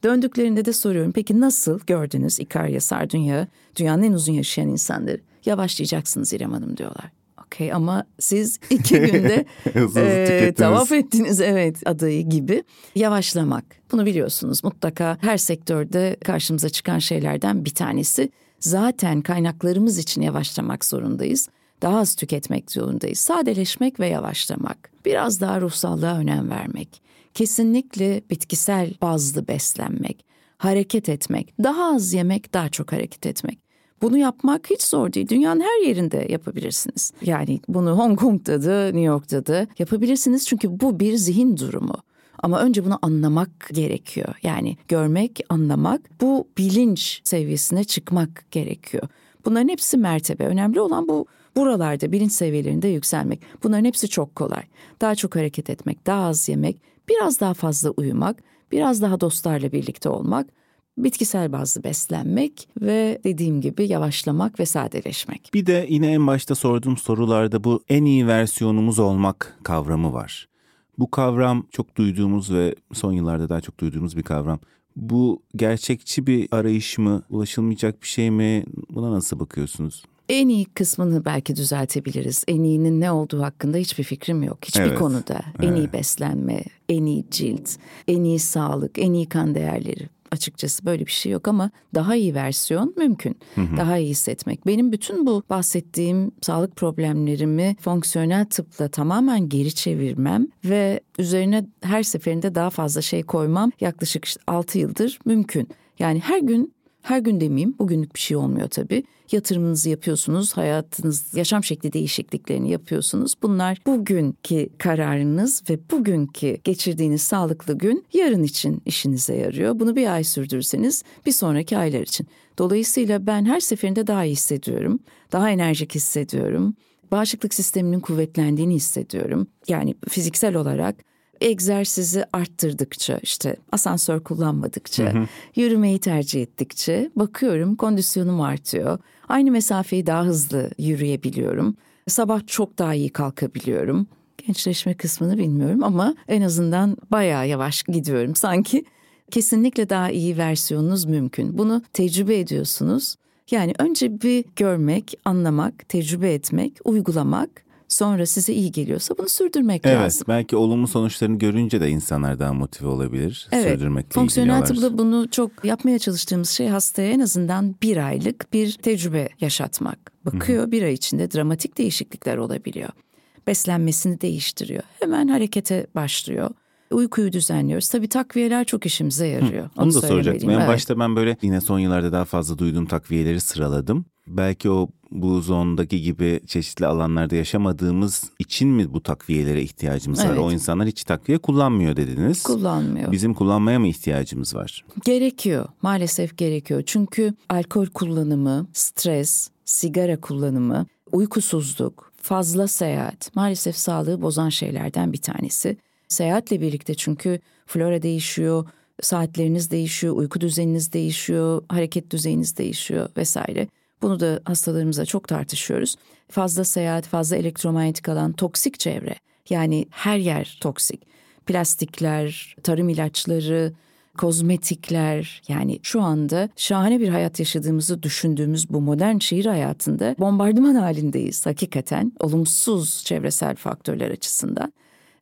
Döndüklerinde de soruyorum peki nasıl gördünüz İkarya, Sardunya, dünyanın en uzun yaşayan insanları? Yavaşlayacaksınız İrem Hanım diyorlar okey ama siz [LAUGHS] iki günde [LAUGHS] e, tavaf ettiniz evet adayı gibi yavaşlamak. Bunu biliyorsunuz mutlaka her sektörde karşımıza çıkan şeylerden bir tanesi. Zaten kaynaklarımız için yavaşlamak zorundayız. Daha az tüketmek zorundayız. Sadeleşmek ve yavaşlamak. Biraz daha ruhsallığa önem vermek. Kesinlikle bitkisel bazlı beslenmek hareket etmek, daha az yemek, daha çok hareket etmek. Bunu yapmak hiç zor değil. Dünyanın her yerinde yapabilirsiniz. Yani bunu Hong Kong'da da New York'ta da yapabilirsiniz çünkü bu bir zihin durumu. Ama önce bunu anlamak gerekiyor. Yani görmek, anlamak, bu bilinç seviyesine çıkmak gerekiyor. Bunların hepsi mertebe. Önemli olan bu buralarda bilinç seviyelerinde yükselmek. Bunların hepsi çok kolay. Daha çok hareket etmek, daha az yemek, biraz daha fazla uyumak, biraz daha dostlarla birlikte olmak, bitkisel bazlı beslenmek ve dediğim gibi yavaşlamak ve sadeleşmek.
Bir de yine en başta sorduğum sorularda bu en iyi versiyonumuz olmak kavramı var. Bu kavram çok duyduğumuz ve son yıllarda daha çok duyduğumuz bir kavram. Bu gerçekçi bir arayış mı, ulaşılmayacak bir şey mi? Buna nasıl bakıyorsunuz?
En iyi kısmını belki düzeltebiliriz. En iyinin ne olduğu hakkında hiçbir fikrim yok. Hiçbir
Evet,
konuda. En iyi beslenme, en iyi cilt, en iyi sağlık, en iyi kan değerleri. Açıkçası böyle bir şey yok ama daha iyi versiyon mümkün. Daha iyi hissetmek. Benim bütün bu bahsettiğim sağlık problemlerimi fonksiyonel tıpla tamamen geri çevirmem ve üzerine her seferinde daha fazla şey koymam yaklaşık işte 6 yıldır mümkün. Yani her gün her gün demeyeyim bugünlük bir şey olmuyor tabii. Yatırımınızı yapıyorsunuz, hayatınız, yaşam şekli değişikliklerini yapıyorsunuz. Bunlar bugünkü kararınız ve bugünkü geçirdiğiniz sağlıklı gün yarın için işinize yarıyor. Bunu bir ay sürdürürseniz bir sonraki aylar için. Dolayısıyla ben her seferinde daha iyi hissediyorum, daha enerjik hissediyorum. Bağışıklık sisteminin kuvvetlendiğini hissediyorum. Yani fiziksel olarak egzersizi arttırdıkça işte asansör kullanmadıkça yürümeyi tercih ettikçe bakıyorum kondisyonum artıyor. Aynı mesafeyi daha hızlı yürüyebiliyorum. Sabah çok daha iyi kalkabiliyorum. Gençleşme kısmını bilmiyorum ama en azından bayağı yavaş gidiyorum. Sanki kesinlikle daha iyi versiyonunuz mümkün. Bunu tecrübe ediyorsunuz. Yani önce bir görmek, anlamak, tecrübe etmek, uygulamak sonra size iyi geliyorsa bunu sürdürmek
Evet,
lazım.
belki olumlu sonuçlarını görünce de insanlar daha motive olabilir.
Evet,
Sürdürmekle
fonksiyonel tıpta bunu çok yapmaya çalıştığımız şey hastaya en azından bir aylık bir tecrübe yaşatmak. Bakıyor bir ay içinde dramatik değişiklikler olabiliyor. Beslenmesini değiştiriyor. Hemen harekete başlıyor. Uykuyu düzenliyoruz. Tabii takviyeler çok işimize yarıyor.
Onu da soracaktım. En
Evet.
başta ben böyle yine son yıllarda daha fazla duyduğum takviyeleri sıraladım. Belki o bu zondaki gibi çeşitli alanlarda yaşamadığımız için mi bu takviyelere ihtiyacımız var?
Evet.
O insanlar hiç takviye kullanmıyor dediniz.
Kullanmıyor.
Bizim kullanmaya mı ihtiyacımız var?
Gerekiyor. Maalesef gerekiyor. Çünkü alkol kullanımı, stres, sigara kullanımı, uykusuzluk, fazla seyahat maalesef sağlığı bozan şeylerden bir tanesi. Seyahatle birlikte çünkü flora değişiyor, saatleriniz değişiyor, uyku düzeniniz değişiyor, hareket düzeyiniz değişiyor vesaire. Bunu da hastalarımızla çok tartışıyoruz. Fazla seyahat, fazla elektromanyetik alan, toksik çevre. Yani her yer toksik. Plastikler, tarım ilaçları, kozmetikler yani şu anda şahane bir hayat yaşadığımızı düşündüğümüz bu modern şehir hayatında bombardıman halindeyiz hakikaten olumsuz çevresel faktörler açısından.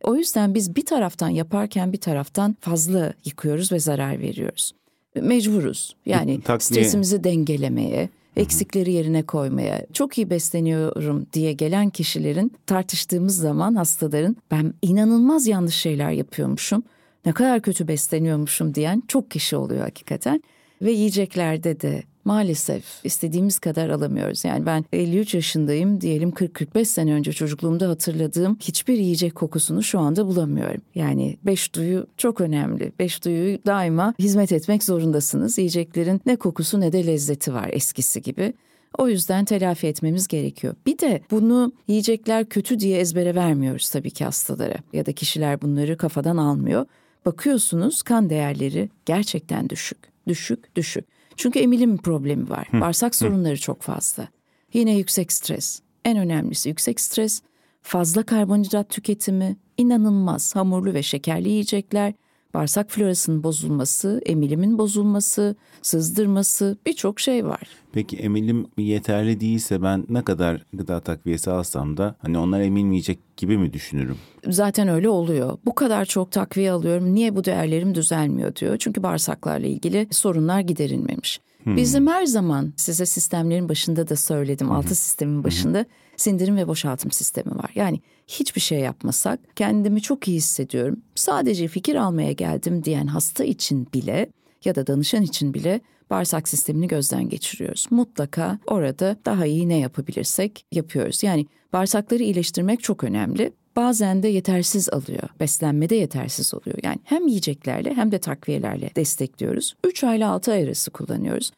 O yüzden biz bir taraftan yaparken bir taraftan fazla yıkıyoruz ve zarar veriyoruz. Mecburuz. Yani
Takviye-
stresimizi dengelemeye, eksikleri yerine koymaya, çok iyi besleniyorum diye gelen kişilerin tartıştığımız zaman hastaların ben inanılmaz yanlış şeyler yapıyormuşum, ne kadar kötü besleniyormuşum diyen çok kişi oluyor hakikaten. Ve yiyeceklerde de maalesef istediğimiz kadar alamıyoruz. Yani ben 53 yaşındayım diyelim 40-45 sene önce çocukluğumda hatırladığım hiçbir yiyecek kokusunu şu anda bulamıyorum. Yani beş duyu çok önemli. Beş duyuyu daima hizmet etmek zorundasınız. Yiyeceklerin ne kokusu ne de lezzeti var eskisi gibi. O yüzden telafi etmemiz gerekiyor. Bir de bunu yiyecekler kötü diye ezbere vermiyoruz tabii ki hastalara ya da kişiler bunları kafadan almıyor. Bakıyorsunuz kan değerleri gerçekten düşük, düşük, düşük. Çünkü emilim problemi var. Bağırsak sorunları çok fazla. Yine yüksek stres. En önemlisi yüksek stres, fazla karbonhidrat tüketimi, inanılmaz hamurlu ve şekerli yiyecekler, bağırsak florasının bozulması, emilimin bozulması, sızdırması birçok şey var.
Peki emilim yeterli değilse ben ne kadar gıda takviyesi alsam da hani onlar emilmeyecek gibi mi düşünürüm?
zaten öyle oluyor. Bu kadar çok takviye alıyorum. Niye bu değerlerim düzelmiyor diyor. Çünkü bağırsaklarla ilgili sorunlar giderilmemiş. Bizim her zaman size sistemlerin başında da söyledim. Altı sistemin başında sindirim ve boşaltım sistemi var. Yani hiçbir şey yapmasak kendimi çok iyi hissediyorum. Sadece fikir almaya geldim diyen hasta için bile ya da danışan için bile bağırsak sistemini gözden geçiriyoruz. Mutlaka orada daha iyi ne yapabilirsek yapıyoruz. Yani bağırsakları iyileştirmek çok önemli. Bazen de yetersiz alıyor. Beslenmede yetersiz oluyor. Yani hem yiyeceklerle hem de takviyelerle destekliyoruz. 3 ay ile 6 ay arası kullanıyoruz.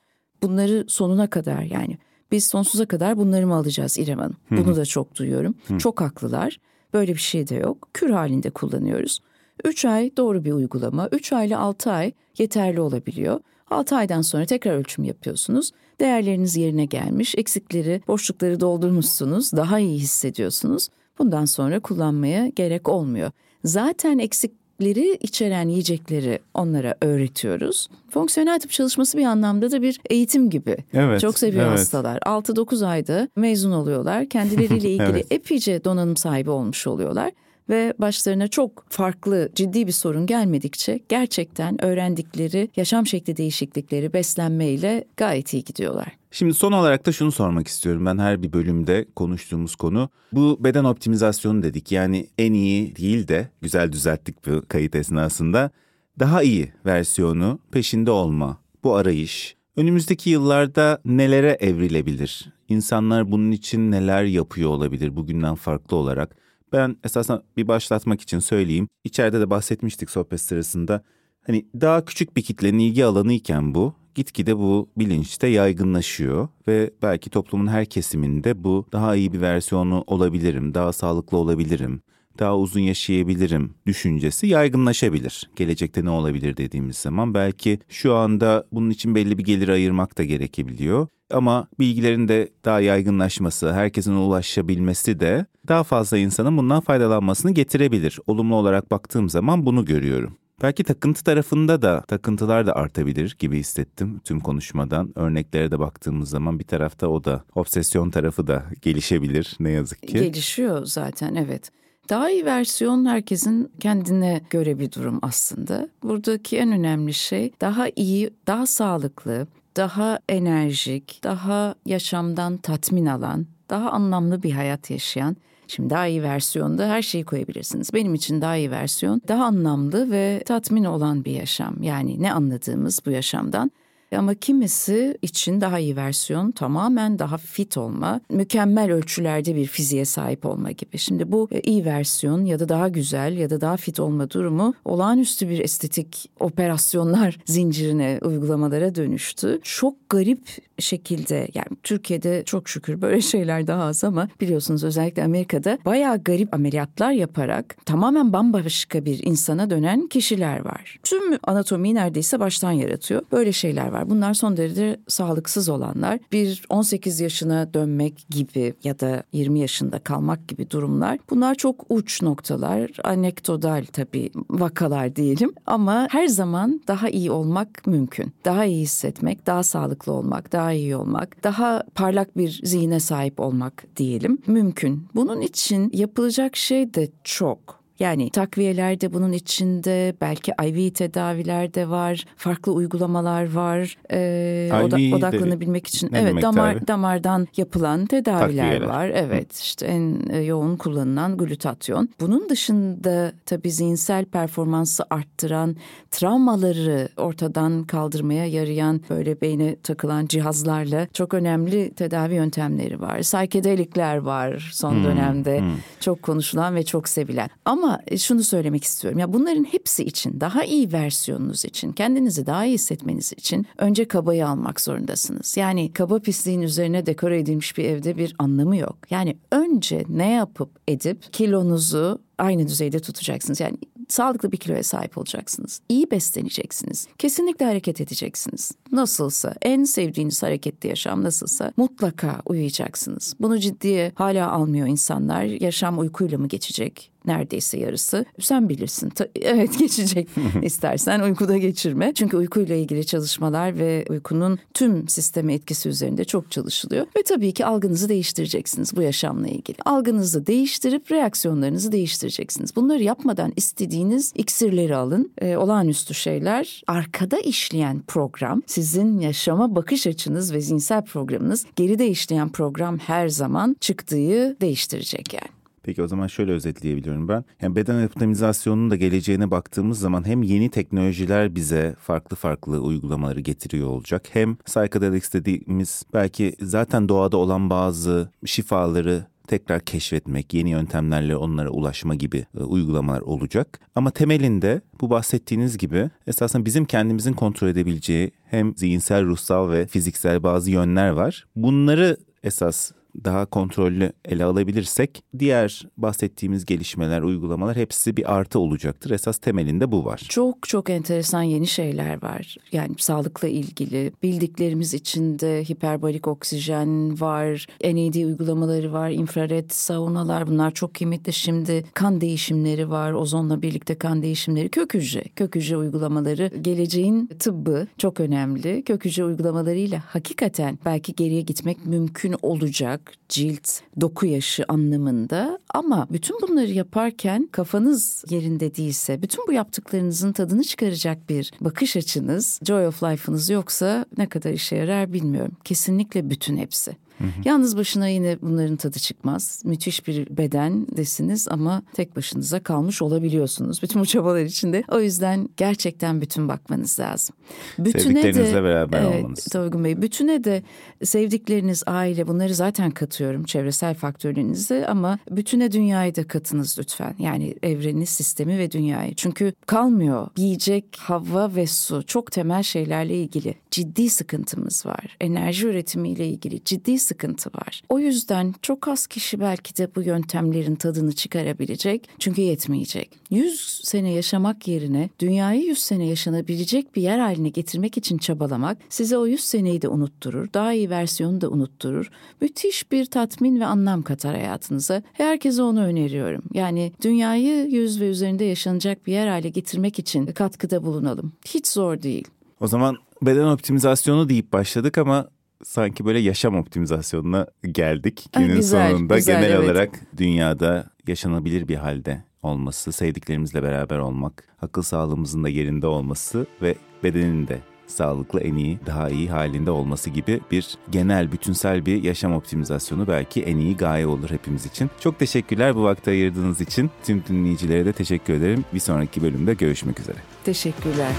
Bunları sonuna kadar yani biz sonsuza kadar bunları mı alacağız İrem Hanım? Bunu da çok duyuyorum. Çok haklılar. Böyle bir şey de yok. Kür halinde kullanıyoruz. 3 ay doğru bir uygulama. 3 ay ile 6 ay yeterli olabiliyor. 6 aydan sonra tekrar ölçüm yapıyorsunuz. Değerleriniz yerine gelmiş, eksikleri, boşlukları doldurmuşsunuz, daha iyi hissediyorsunuz. Bundan sonra kullanmaya gerek olmuyor. Zaten eksikleri içeren yiyecekleri onlara öğretiyoruz. Fonksiyonel tıp çalışması bir anlamda da bir eğitim gibi.
Evet,
Çok seviyor
evet.
hastalar. 6-9 ayda mezun oluyorlar. [LAUGHS] Kendileriyle ilgili
Evet.
epeyce donanım sahibi olmuş oluyorlar ve başlarına çok farklı ciddi bir sorun gelmedikçe gerçekten öğrendikleri yaşam şekli değişiklikleri beslenmeyle gayet iyi gidiyorlar.
Şimdi son olarak da şunu sormak istiyorum. Ben her bir bölümde konuştuğumuz konu bu beden optimizasyonu dedik. Yani en iyi değil de güzel düzelttik bu kayıt esnasında. Daha iyi versiyonu peşinde olma, bu arayış. Önümüzdeki yıllarda nelere evrilebilir? İnsanlar bunun için neler yapıyor olabilir bugünden farklı olarak? Ben esasen bir başlatmak için söyleyeyim. İçeride de bahsetmiştik sohbet sırasında. Hani daha küçük bir kitlenin ilgi alanı iken bu gitgide bu bilinçte yaygınlaşıyor ve belki toplumun her kesiminde bu daha iyi bir versiyonu olabilirim, daha sağlıklı olabilirim, daha uzun yaşayabilirim düşüncesi yaygınlaşabilir. Gelecekte ne olabilir dediğimiz zaman belki şu anda bunun için belli bir gelir ayırmak da gerekebiliyor. Ama bilgilerin de daha yaygınlaşması, herkesin ulaşabilmesi de daha fazla insanın bundan faydalanmasını getirebilir. Olumlu olarak baktığım zaman bunu görüyorum. Belki takıntı tarafında da takıntılar da artabilir gibi hissettim tüm konuşmadan. Örneklere de baktığımız zaman bir tarafta o da obsesyon tarafı da gelişebilir ne yazık ki.
Gelişiyor zaten evet. Daha iyi versiyon herkesin kendine göre bir durum aslında. Buradaki en önemli şey daha iyi, daha sağlıklı, daha enerjik, daha yaşamdan tatmin alan, daha anlamlı bir hayat yaşayan Şimdi daha iyi versiyonda her şeyi koyabilirsiniz. Benim için daha iyi versiyon daha anlamlı ve tatmin olan bir yaşam. Yani ne anladığımız bu yaşamdan. Ama kimisi için daha iyi versiyon tamamen daha fit olma, mükemmel ölçülerde bir fiziğe sahip olma gibi. Şimdi bu e, iyi versiyon ya da daha güzel ya da daha fit olma durumu olağanüstü bir estetik operasyonlar [LAUGHS] zincirine, uygulamalara dönüştü. Çok garip şekilde yani Türkiye'de çok şükür böyle [LAUGHS] şeyler daha az ama biliyorsunuz özellikle Amerika'da bayağı garip ameliyatlar yaparak tamamen bambaşka bir insana dönen kişiler var. Tüm anatomiyi neredeyse baştan yaratıyor. Böyle şeyler var. Bunlar son derece sağlıksız olanlar. Bir 18 yaşına dönmek gibi ya da 20 yaşında kalmak gibi durumlar. Bunlar çok uç noktalar. Anekdotal tabii vakalar diyelim. Ama her zaman daha iyi olmak mümkün. Daha iyi hissetmek, daha sağlıklı olmak, daha iyi olmak, daha parlak bir zihne sahip olmak diyelim mümkün. Bunun için yapılacak şey de çok. Yani takviyeler de bunun içinde, belki IV tedaviler de var, farklı uygulamalar var. Ee, oda- odaklanabilmek için.
ne
evet, damar
tedavi?
damardan yapılan tedaviler
Takviyeler.
var. Evet, işte en e, yoğun kullanılan glutatyon. Bunun dışında tabii zihinsel performansı arttıran, travmaları ortadan kaldırmaya yarayan böyle beyne takılan cihazlarla çok önemli tedavi yöntemleri var. Saykedelikler var son dönemde çok konuşulan ve çok sevilen. Ama e, şunu söylemek istiyorum. Ya bunların hepsi için daha iyi versiyonunuz için, kendinizi daha iyi hissetmeniz için önce kabayı almak zorundasınız. Yani kaba pisliğin üzerine dekore edilmiş bir evde bir anlamı yok. Yani önce ne yapıp edip kilonuzu aynı düzeyde tutacaksınız. Yani sağlıklı bir kiloya sahip olacaksınız. İyi besleneceksiniz. Kesinlikle hareket edeceksiniz. Nasılsa en sevdiğiniz hareketli yaşam nasılsa mutlaka uyuyacaksınız. Bunu ciddiye hala almıyor insanlar. Yaşam uykuyla mı geçecek? Neredeyse yarısı. Sen bilirsin. Ta- [LAUGHS] evet geçecek. [LAUGHS] İstersen uykuda geçirme. Çünkü uykuyla ilgili çalışmalar ve uykunun tüm sisteme etkisi üzerinde çok çalışılıyor. Ve tabii ki algınızı değiştireceksiniz bu yaşamla ilgili. Algınızı değiştirip reaksiyonlarınızı değiştireceksiniz. Bunları yapmadan istediğiniz iksirleri alın. Ee, olağanüstü şeyler. Arkada işleyen program sizin yaşama bakış açınız ve zihinsel programınız geride işleyen program her zaman çıktığı değiştirecek yani.
Peki o zaman şöyle özetleyebiliyorum ben. Yani beden optimizasyonunun da geleceğine baktığımız zaman hem yeni teknolojiler bize farklı farklı uygulamaları getiriyor olacak. Hem psychedelics dediğimiz belki zaten doğada olan bazı şifaları tekrar keşfetmek, yeni yöntemlerle onlara ulaşma gibi e, uygulamalar olacak. Ama temelinde bu bahsettiğiniz gibi esasen bizim kendimizin kontrol edebileceği hem zihinsel, ruhsal ve fiziksel bazı yönler var. Bunları esas daha kontrollü ele alabilirsek diğer bahsettiğimiz gelişmeler, uygulamalar hepsi bir artı olacaktır. Esas temelinde bu var.
Çok çok enteresan yeni şeyler var. Yani sağlıkla ilgili bildiklerimiz içinde hiperbarik oksijen var, NAD uygulamaları var, infrared saunalar bunlar çok kıymetli. Şimdi kan değişimleri var, ozonla birlikte kan değişimleri, kök hücre, kök hücre uygulamaları geleceğin tıbbı çok önemli. Kök hücre uygulamalarıyla hakikaten belki geriye gitmek mümkün olacak cilt, doku yaşı anlamında ama bütün bunları yaparken kafanız yerinde değilse, bütün bu yaptıklarınızın tadını çıkaracak bir bakış açınız, joy of life'ınız yoksa ne kadar işe yarar bilmiyorum. Kesinlikle bütün hepsi. Hı hı. Yalnız başına yine bunların tadı çıkmaz. Müthiş bir beden desiniz ama tek başınıza kalmış olabiliyorsunuz bütün bu çabalar içinde. O yüzden gerçekten bütün bakmanız lazım.
Bütüne de, beraber
evet,
olmanız.
Toygun Bey, bütüne de sevdikleriniz, aile bunları zaten katıyorum çevresel faktörlerinizi ama bütüne dünyayı da katınız lütfen. Yani evreni, sistemi ve dünyayı. Çünkü kalmıyor yiyecek, hava ve su çok temel şeylerle ilgili ciddi sıkıntımız var. Enerji üretimiyle ilgili ciddi sıkıntı var. O yüzden çok az kişi belki de bu yöntemlerin tadını çıkarabilecek. Çünkü yetmeyecek. 100 sene yaşamak yerine dünyayı 100 sene yaşanabilecek bir yer haline getirmek için çabalamak size o 100 seneyi de unutturur. Daha iyi versiyonu da unutturur. Müthiş bir tatmin ve anlam katar hayatınıza. Herkese onu öneriyorum. Yani dünyayı 100 ve üzerinde yaşanacak bir yer hale getirmek için katkıda bulunalım. Hiç zor değil.
O zaman beden optimizasyonu deyip başladık ama sanki böyle yaşam optimizasyonuna geldik. Günün
güzel,
sonunda
güzel,
genel
evet.
olarak dünyada yaşanabilir bir halde olması, sevdiklerimizle beraber olmak, akıl sağlığımızın da yerinde olması ve bedenin de sağlıklı en iyi, daha iyi halinde olması gibi bir genel, bütünsel bir yaşam optimizasyonu belki en iyi gaye olur hepimiz için. Çok teşekkürler bu vakti ayırdığınız için. Tüm dinleyicilere de teşekkür ederim. Bir sonraki bölümde görüşmek üzere.
Teşekkürler.